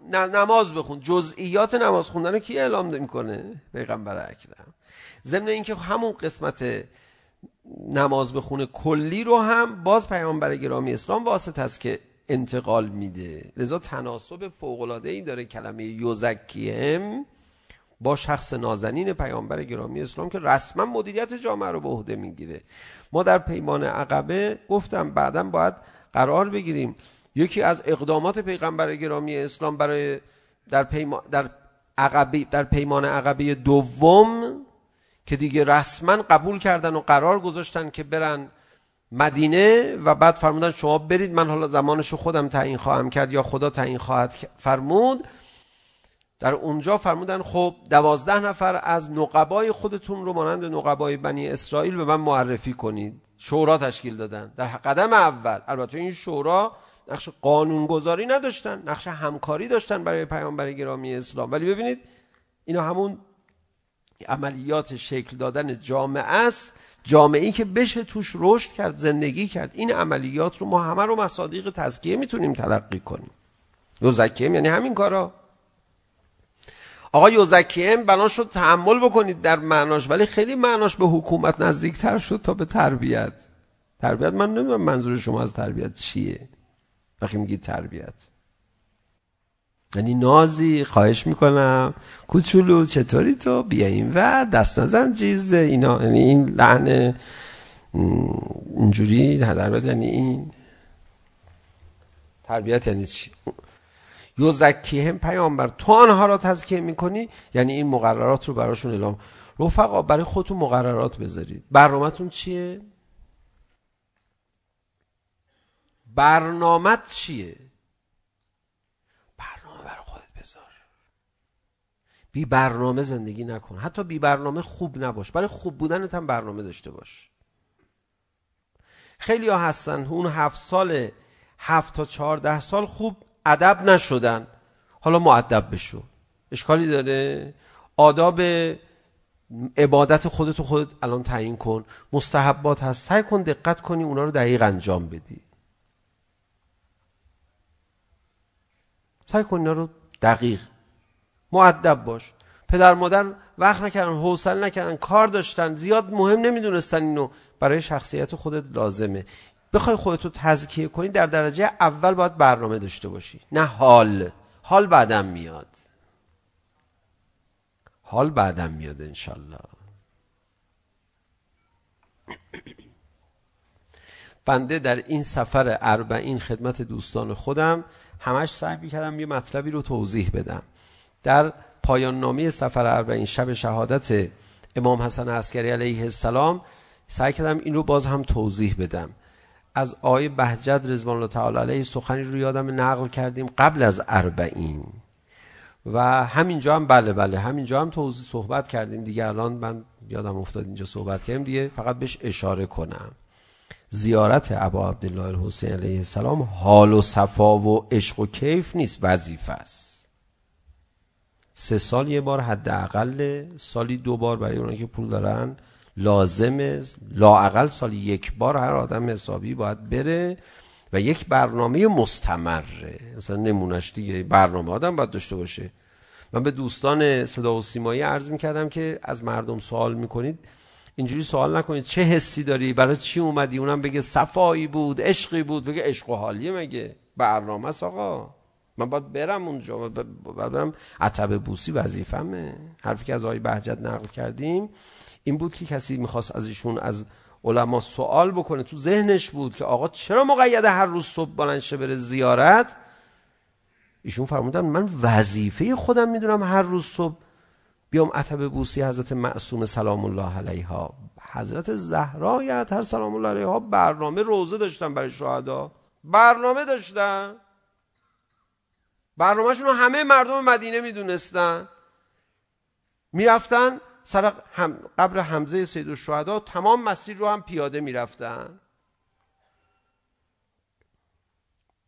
نماز بخون. جزئیات نماز خوندن رو کی اعلام میکنه پیغمبر اکرم. ضمن اینکه همون قسمت نماز بخونه کلی رو هم باز پیامبر گرامی اسلام واسطه است که انتقال میده. لذا تناسب فوق العاده ای داره کلمه یوزکیم با شخص نازنین پیامبر گرامی اسلام که رسما مدیریت جامعه رو به عهده میگیره. ما در پیمان عقبه گفتم بعدا باید قرار بگیریم. یکی از اقدامات پیغمبر گرامی اسلام برای در پیمان در عقبه در پیمان عقبه دوم که دیگه رسما قبول کردن و قرار گذاشتن که برن مدینه و بعد فرمودن شما برید من حالا زمانشو خودم تعیین خواهم کرد یا خدا تعیین خواهد فرمود در اونجا فرمودن خب دوازده نفر از نقبای خودتون رو مانند نقبای بنی اسرائیل به من معرفی کنید. شورا تشکیل دادن. در قدم اول البته این شورا نقش قانونگذاری نداشتن نقش همکاری داشتن برای پیامبر گرامی اسلام. ولی ببینید اینا همون عملیات شکل دادن جامعه است. جامعه ای که بشه توش رشد کرد زندگی کرد. این عملیات رو ما همه رو مصادیق تزکیه میتونیم تلقی کنیم. یوزکیم یعنی همین کارا. آقا یوزکیم بنا شد تحمل بکنید در معناش ولی خیلی معناش به حکومت نزدیکتر شد تا به تربیت. تربیت من نمیدونم منظور شما از تربیت چیه. وقتی میگی تربیت. یعنی نازی خواهش میکنم کوچولو چطوری تو بیا این ور دست نزن چیز اینا یعنی این لحن اینجوری هدر یعنی این تربیت یعنی چی یوزکی هم پیامبر تو آنها را تزکیه میکنی یعنی این مقررات رو براشون اعلام رفقا برای خودتون مقررات بذارید برنامه‌تون چیه برنامه چیه بذار بی برنامه زندگی نکن. حتی بی برنامه خوب نباش. برای خوب بودنت هم برنامه داشته باش. خیلی ها هستن. اون هفت سال هفت تا چهارده سال خوب ادب نشدن. حالا معدب بشو. اشکالی داره؟ آداب عبادت خودت و خودت الان تعیین کن. مستحبات هست. سعی کن دقت کنی اونا رو دقیق انجام بدی. سعی کن اینا رو دقیق معدب باش پدر مادر وقت نکردن حوصله نکردن کار داشتن زیاد مهم نمیدونستن اینو برای شخصیت خودت لازمه بخوای خودتو تزکیه کنی در درجه اول باید برنامه داشته باشی نه حال حال بعدم میاد حال بعدم میاد انشالله بنده در این سفر اربعین خدمت دوستان خودم همش سعی می‌کردم یه مطلبی رو توضیح بدم. در پایان نامه سفر اربعین شب شهادت امام حسن عسکری علیه السلام سعی کردم این رو باز هم توضیح بدم. از آیه بهجت رضوان الله تعالی علیه سخنی رو یادم نقل کردیم قبل از اربعین. و همینجا هم بله بله همینجا هم توضیح صحبت کردیم. دیگه الان من یادم افتاد اینجا صحبت کردیم دیگه فقط بهش اشاره کنم. زیارت ابا عبدالله الحسین علیه السلام حال و صفا و عشق و کیف نیست وظیفه است. سه سال یه بار حداقل سالی دو بار برای اونایی که پول دارن لازمه لااقل سالی یک بار هر آدم حسابی باید بره و یک برنامه مستمره مثلا نمونش دیگه برنامه آدم باید داشته باشه. من به دوستان صدا و سیمایی عرض میکردم که از مردم سوال میکنید. اینجوری سوال نکنید. چه حسی داری؟ برای چی اومدی؟ اونم بگه صفایی بود عشقی بود. بگه عشق و حالیه مگه؟ برنامه است آقا. من باید برم اونجا. باید برم. عتبه بوسی وظیفمه. حرفی که از آقای بهجت نقل کردیم این بود که کسی میخواست از ایشون از علما سوال بکنه. تو ذهنش بود که آقا چرا مقید هر روز صبح بلند شه بره زیارت؟ ایشون فرمودن من وظیفه خودم میدونم هر روز صبح بیام عتب بوسی حضرت معصوم سلام الله علیها. حضرت زهرا یا هر سلام الله علیها برنامه روزه داشتن برای شهدا. برنامه داشتن. برنامه‌شون رو همه مردم مدینه میدونستن. میرفتن سر هم قبر حمزه سید الشهدا. تمام مسیر رو هم پیاده میرفتن.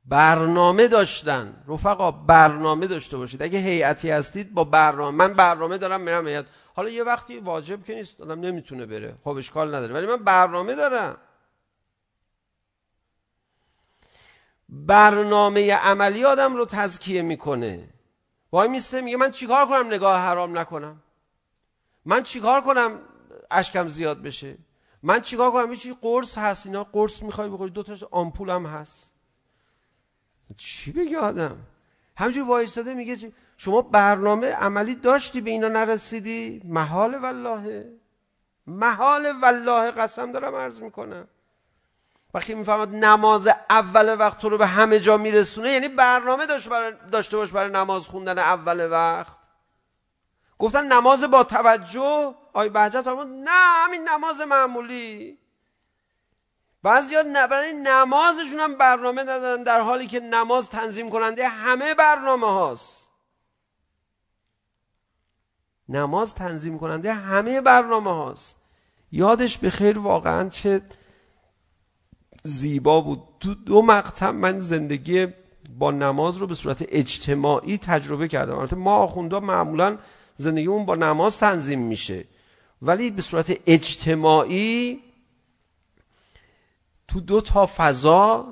برنامه داشتن. رفقا برنامه داشته باشید. اگه هیئتی هستید با برنامه من برنامه دارم میرم هیئت. حالا یه وقتی واجب که نیست آدم نمیتونه بره. خب اشکال نداره. ولی من برنامه دارم. برنامه عملی آدم رو تزکیه میکنه. وای میسته میگه من چیکار کنم نگاه حرام نکنم؟ من چیکار کنم اشکم زیاد بشه؟ من چیکار کنم؟ یه قرص هست اینا؟ قرص میخوای بخوری؟ دو تا آمپول هم هست. چی بگه آدم همجور وایستاده میگه شما برنامه عملی داشتی به اینا نرسیدی محال والله محال والله قسم دارم عرض میکنم وقتی میفهمد نماز اول وقت تو رو به همه جا میرسونه یعنی برنامه داشت برای داشته باش برای نماز خوندن اول وقت گفتن نماز با توجه آی بهجت فرمود نه همین نماز معمولی بعضی برای نمازشون هم برنامه ندارن در حالی که نماز تنظیم کننده همه برنامه هاست. نماز تنظیم کننده همه برنامه هاست. یادش به خیر واقعا چه زیبا بود. دو, دو مقطع من زندگی با نماز رو به صورت اجتماعی تجربه کردم. البته ما آخوندا معمولا زندگیمون با نماز تنظیم میشه. ولی به صورت اجتماعی تو دو تا فضا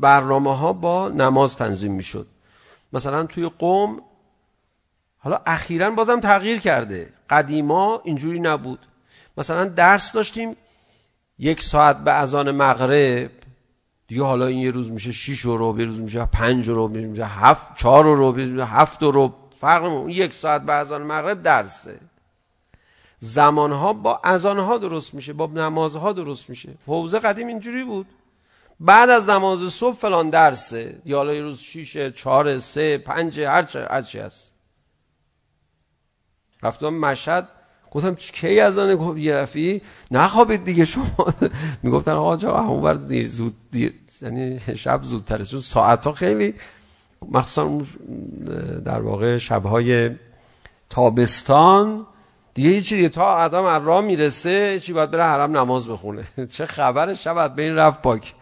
برنامه ها با نماز تنظیم می مثلا توی قوم حالا اخیراً بازم تغییر کرده. قدیما اینجوری نبود. مثلا درس داشتیم یک ساعت به اذان مغرب دیگه حالا این یه روز میشه 6 رو یه روز میشه 5 رو میشه 7 4 رو میشه 7 رو فرق اون یک ساعت به اذان مغرب درسه. زمان ها با اذان ها درست میشه با نماز ها درست میشه حوزه قدیم اینجوری بود بعد از نماز صبح فلان درسه یا حالا روز 6 4 3 5 هر چه هر چی است رفتم مشهد گفتم کی اذان گفت یه رفی نخوابید دیگه شما میگفتن آقا جا اونور دیر زود دیر یعنی شب زودتر چون ساعت ها خیلی مخصوصا در واقع شب های تابستان دیگه یه چیزی تا آدم از راه میرسه چی باید بره حرم نماز بخونه چه خبره شب به این رفت پاک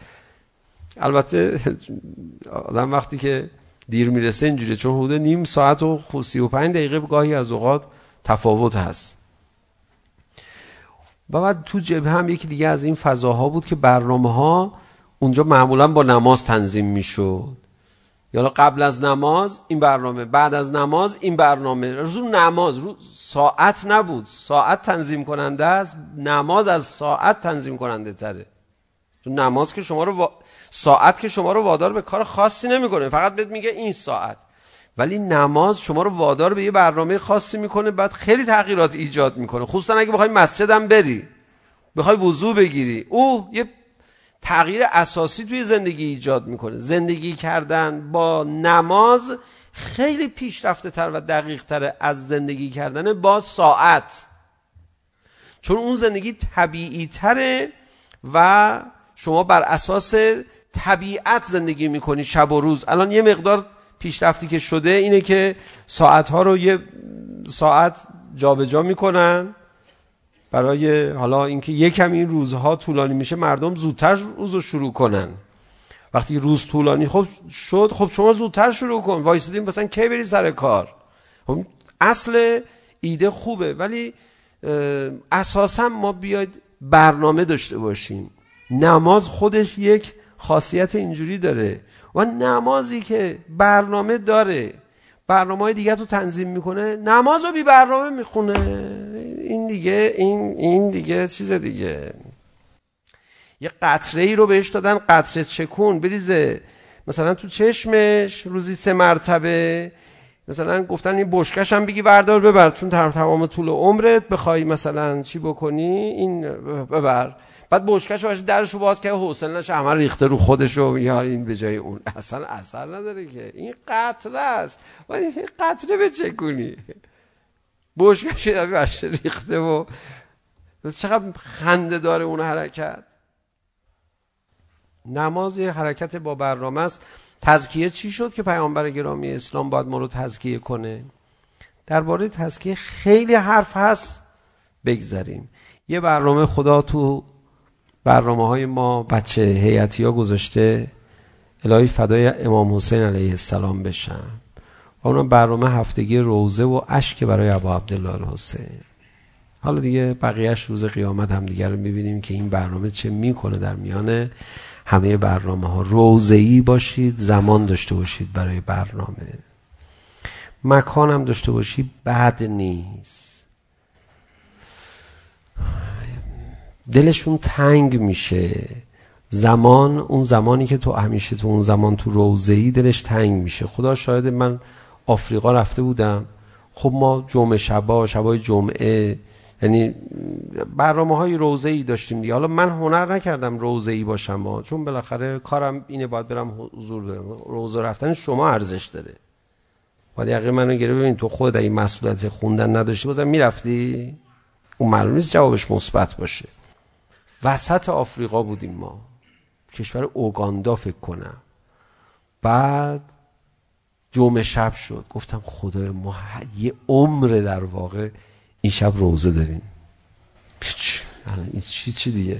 البته آدم وقتی که دیر میرسه اینجوری چون حدود نیم ساعت و 35 دقیقه گاهی از اوقات تفاوت هست و بعد تو جبه هم یکی دیگه از این فضاها بود که برنامه ها اونجا معمولا با نماز تنظیم میشد یا قبل از نماز این برنامه بعد از نماز این برنامه رو نماز رو ساعت نبود ساعت تنظیم کننده است نماز از ساعت تنظیم کننده تره تو نماز که شما رو وا... ساعت که شما رو وادار به کار خاصی نمیکنه فقط بهت میگه این ساعت ولی نماز شما رو وادار به یه برنامه خاصی میکنه بعد خیلی تغییرات ایجاد میکنه خصوصا اگه بخوای مسجد هم بری بخوای وضو بگیری او یه تغییر اساسی توی زندگی ایجاد میکنه. زندگی کردن با نماز خیلی پیشرفته تر و دقیق تر از زندگی کردن با ساعت. چون اون زندگی طبیعی تره و شما بر اساس طبیعت زندگی میکنی شب و روز. الان یه مقدار پیشرفتی که شده اینه که ساعت ها رو یه ساعت جابجا جا میکنن. برای حالا اینکه یکم این روزها طولانی میشه مردم زودتر روز رو شروع کنن. وقتی روز طولانی خب شد خب شما زودتر شروع کن. وایسیدین مثلا کی بری سر کار؟ خب اصل ایده خوبه ولی اساسا ما بیاید برنامه داشته باشیم. نماز خودش یک خاصیت اینجوری داره و نمازی که برنامه داره برنامه های دیگه تو تنظیم میکنه نماز رو بی برنامه میخونه. این دیگه این این دیگه چیز دیگه یه قطره ای رو بهش دادن قطره چکون بریزه مثلا تو چشمش روزی سه مرتبه مثلا گفتن این بشکش هم بگی بردار ببر چون تمام طول عمرت بخوای مثلا چی بکنی این ببر بعد بشکش باشه درشو باز که حوصله نشه همه ریخته رو خودش و یا این به جای اون اصلا اثر نداره که این قطره است ولی قطره به چه کنی بوش داری برش ریخته و چقدر خنده داره اون حرکت نماز یه حرکت با برنامه است تزکیه چی شد که پیامبر گرامی اسلام باید ما رو تزکیه کنه درباره تزکیه خیلی حرف هست بگذاریم یه برنامه خدا تو برنامه های ما بچه هیئتی ها گذاشته الهی فدای امام حسین علیه السلام بشن اونم برنامه هفتگی روزه و اشک برای ابا عبدالله حسین حالا دیگه بقیهش روز قیامت هم دیگه رو میبینیم که این برنامه چه میکنه در میان همه برنامه ها روزه‌ای باشید زمان داشته باشید برای برنامه مکان هم داشته باشید بد نیست دلشون تنگ میشه زمان اون زمانی که تو همیشه تو اون زمان تو روزه‌ای دلش تنگ میشه خدا شاهد من آفریقا رفته بودم. خب ما جمعه شبا شبای جمعه یعنی برنامه های روزه ای داشتیم دیگه. حالا من هنر نکردم روزه ای باشم ها چون بالاخره کارم اینه باید برم حضور دارم روزه رفتن شما ارزش داره. باید یقین منو گره ببین تو خود این مسئولیت خوندن نداشتی بازم میرفتی؟ اون معلوم نیست جوابش مثبت باشه. وسط آفریقا بودیم ما. کشور اوگاندا فکر کنم. بعد جمعه شب شد گفتم خدای ما یه عمر در واقع این شب روزه داریم پیچ الان این چی چی دیگه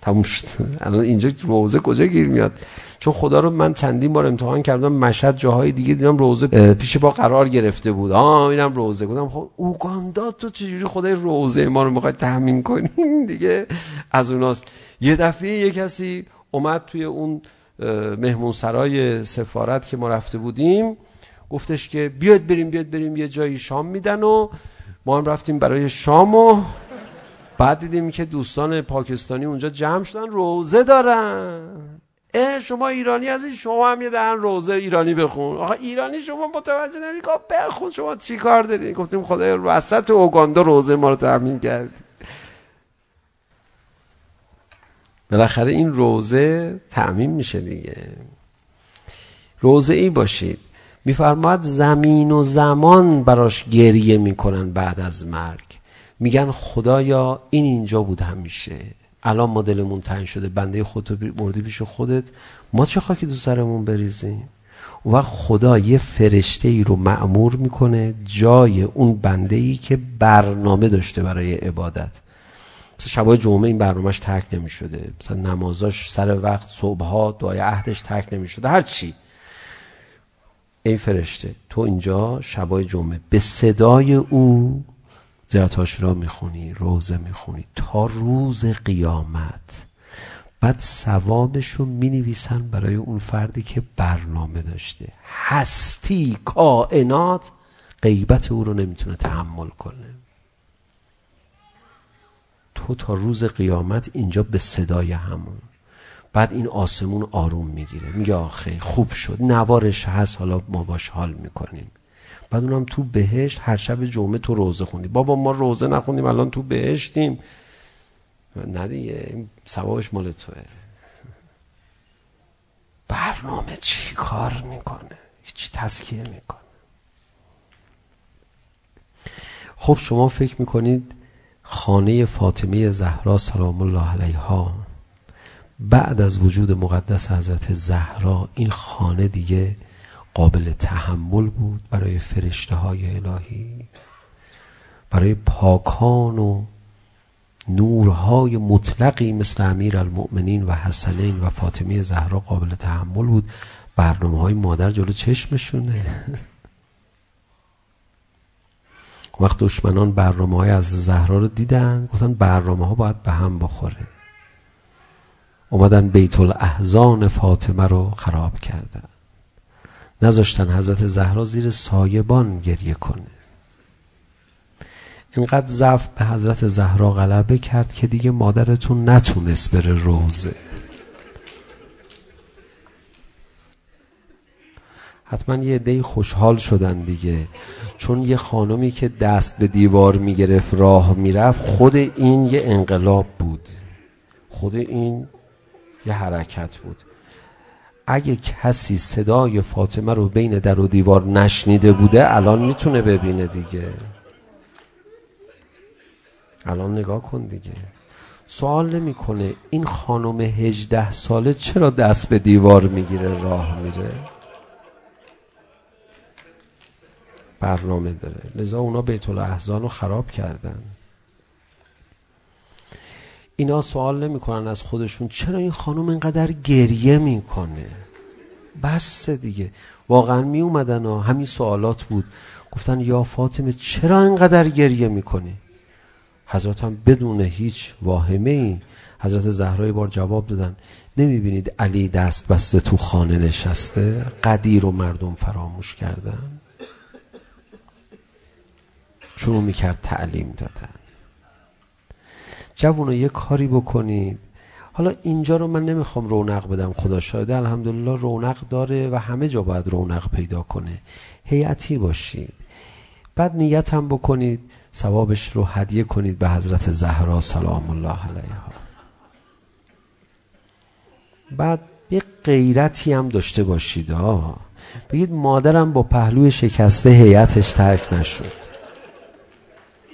تموم شد الان اینجا روزه کجا گیر میاد چون خدا رو من چندین بار امتحان کردم مشهد جاهای دیگه دیدم روزه پیش با قرار گرفته بود ها اینم روزه گفتم خب اوگاندا تو چجوری خدای روزه ما رو میخواد تضمین کنیم دیگه از اوناست یه دفعه یه کسی اومد توی اون مهمون سرای سفارت که ما رفته بودیم گفتش که بیاد بریم بیاد بریم یه جایی شام میدن و ما هم رفتیم برای شام و بعد دیدیم که دوستان پاکستانی اونجا جمع شدن روزه دارن. اه شما ایرانی از این شما هم یه دهن روزه ایرانی بخون. آقا ایرانی شما متوجه نمی بخون شما چی کار دارید گفتیم خدای وسط اوگاندا روزه ما رو تامین کردی بالاخره این روزه تعمیم میشه دیگه. روزه ای باشید. میفرماد زمین و زمان براش گریه میکنن بعد از مرگ. میگن خدایا این اینجا بود همیشه. الان ما دلمون شده بنده خودتو بردی پیش خودت. ما چه خاکی تو سرمون بریزیم؟ و وقت خدا یه فرشته ای رو معمور میکنه جای اون بنده ای که برنامه داشته برای عبادت. مثلا شبای جمعه این برنامهش ترک نمی شده مثلا نمازاش سر وقت صبح ها دعای عهدش ترک نمی شده هر چی ای فرشته تو اینجا شبای جمعه به صدای او زیارت هاشورا میخونی روزه میخونی تا روز قیامت بعد ثوابش رو مینویسن برای اون فردی که برنامه داشته هستی کائنات غیبت او رو نمیتونه تحمل کنه تو تا روز قیامت اینجا به صدای همون. بعد این آسمون آروم میگیره. میگه آخه خوب شد. نوارش هست. حالا ما باش حال میکنیم. بعد اونم تو بهشت هر شب جمعه تو روزه خوندی بابا ما روزه نخوندیم الان تو بهشتیم. نه دیگه ثوابش مال توه. برنامه چی کار میکنه؟ هیچی تسکیه میکنه. خب شما فکر میکنید خانه فاطمه زهرا سلام الله علیها. بعد از وجود مقدس حضرت زهرا این خانه دیگه قابل تحمل بود برای فرشته های الهی. برای پاکان و نورهای مطلقی مثل امیر المؤمنین و حسنین و فاطمه زهرا قابل تحمل بود. برنامه های مادر جلو چشمشونه. وقت دشمنان برنامه های از زهرا رو دیدن گفتن برنامه ها باید به هم بخوره اومدن بیت الاحزان فاطمه رو خراب کردن. نذاشتن حضرت زهرا زیر سایبان گریه کنه. اینقدر ضعف به حضرت زهرا غلبه کرد که دیگه مادرتون نتونست بره روزه. حتما یه دی خوشحال شدن دیگه. چون یه خانمی که دست به دیوار میگرفت راه میرفت خود این یه انقلاب بود. خود این یه حرکت بود. اگه کسی صدای فاطمه رو بین در و دیوار نشنیده بوده الان میتونه ببینه دیگه. الان نگاه کن دیگه. سوال نمیکنه این خانم 18 ساله چرا دست به دیوار میگیره راه میره؟ برنامه داره لذا اونا بیت الاحزان رو خراب کردن اینا سوال نمی کنن از خودشون چرا این خانم اینقدر گریه میکنه بس دیگه واقعا می اومدن و همین سوالات بود گفتن یا فاطمه چرا اینقدر گریه میکنی حضرت هم بدون هیچ واهمه ای حضرت زهرا بار جواب دادن نمیبینید علی دست بسته تو خانه نشسته قدیر و مردم فراموش کردن شروع میکرد تعلیم دادن جوانو یه کاری بکنید حالا اینجا رو من نمیخوام رونق بدم خدا شاهده الحمدلله رونق داره و همه جا باید رونق پیدا کنه هیئتی باشید بعد نیت هم بکنید ثوابش رو هدیه کنید به حضرت زهرا سلام الله علیها بعد یه غیرتی هم داشته باشید ها بگید مادرم با پهلوی شکسته هیئتش ترک نشد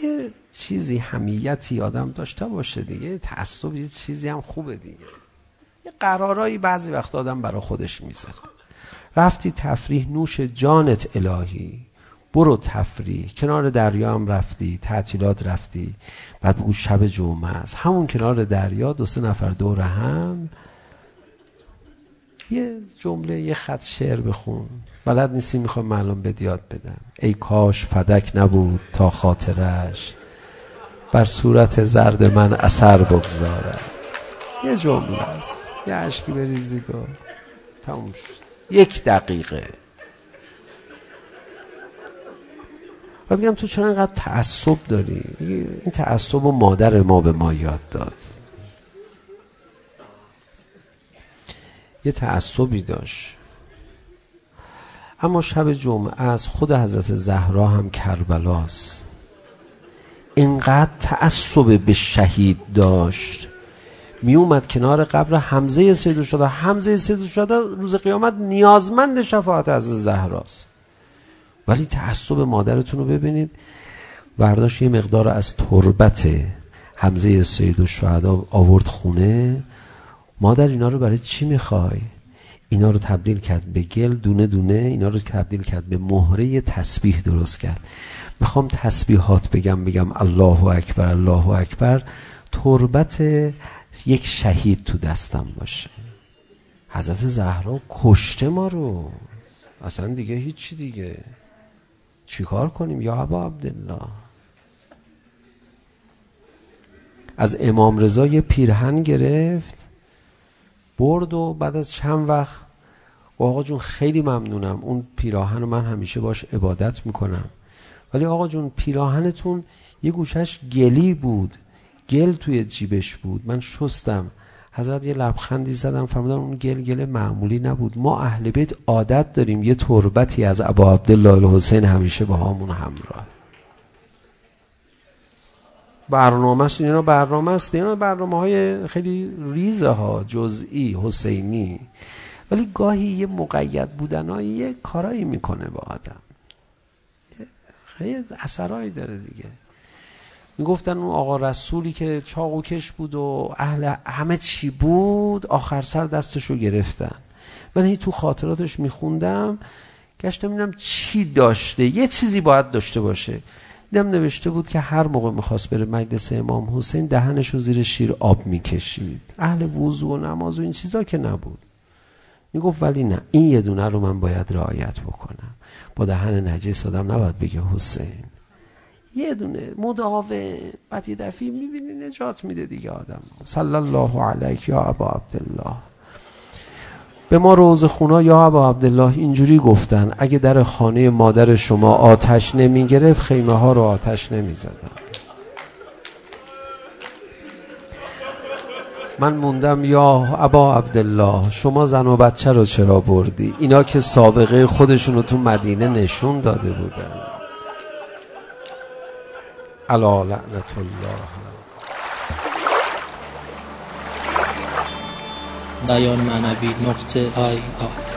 یه چیزی همیتی آدم داشته باشه دیگه تعصب یه چیزی هم خوبه دیگه. یه قرارایی بعضی وقت آدم برای خودش میذاره. رفتی تفریح نوش جانت الهی. برو تفریح. کنار دریا هم رفتی تعطیلات رفتی. بعد بگو شب جمعه است. همون کنار دریا دو سه نفر دور هم. یه جمله یه خط شعر بخون. بلد نیستی میخوام معلوم بد یاد بدم. ای کاش فدک نبود تا خاطرش. بر صورت زرد من اثر بگذاره یه جمله است. یه عشقی بریزید و تموم شد. یک دقیقه. و بگم تو چرا اینقدر تعصب داری؟ این تعصب و مادر ما به ما یاد داد. یه تعصبی داشت. اما شب جمعه از خود حضرت زهرا هم کربلاست. اینقدر تعصب به شهید داشت. می اومد کنار قبر حمزه سید شده حمزه سید شده روز قیامت نیازمند شفاعت از زهراست. ولی تعصب مادرتون رو ببینید. برداشت یه مقدار از تربت حمزه سید و شهده آورد خونه. مادر اینا رو برای چی میخوای؟ اینا رو تبدیل کرد به گل دونه دونه اینا رو تبدیل کرد به مهره تسبیح درست کرد. میخوام تسبیحات بگم بگم الله اکبر الله اکبر. تربت یک شهید تو دستم باشه. حضرت زهرا کشته ما رو. اصلا دیگه هیچی دیگه. چیکار کنیم؟ یا ابا عبدالله. از امام رضا یه پیرهن گرفت. برد و بعد از چند وقت آقا جون خیلی ممنونم. اون پیراهن رو من همیشه باش عبادت میکنم. ولی آقا جون پیراهنتون یه گوشش گلی بود. گل توی جیبش بود. من شستم. حضرت یه لبخندی زدم. فرمودن اون گل گل معمولی نبود. ما اهل بیت عادت داریم یه تربتی از ابا عبدالله الحسین همیشه با همون همراه. برنامه است اینا برنامه است اینا برنامه های خیلی ریزه ها جزئی حسینی. ولی گاهی یه مقید بودن بودنایی یه کارایی میکنه با آدم. خیلی اثرایی داره دیگه. میگفتن اون آقا رسولی که چاقوکش بود و اهل همه چی بود آخر سر دستشو گرفتن. من هی تو خاطراتش میخوندم گشتم ببینم چی داشته. یه چیزی باید داشته باشه. دم نوشته بود که هر موقع میخواست بره مجلس امام حسین دهنش رو زیر شیر آب میکشید. اهل وضو و نماز و این چیزا که نبود. میگفت ولی نه این یه دونه رو من باید رعایت بکنم. با دهن نجس آدم نباید بگه حسین. یه دونه مداوم. بعد یه دفعه میبینی نجات میده دیگه آدم. صلی الله علیک یا ابا عبدالله. به ما روز خونا یا ابا عبدالله اینجوری گفتن اگه در خانه مادر شما آتش نمی گرفت خیمه ها رو آتش نمی زدن من موندم یا ابا عبدالله شما زن و بچه رو چرا بردی؟ اینا که سابقه خودشون رو تو مدینه نشون داده بودن. علا لعنت الله. بیان معنوی نقطه آی آی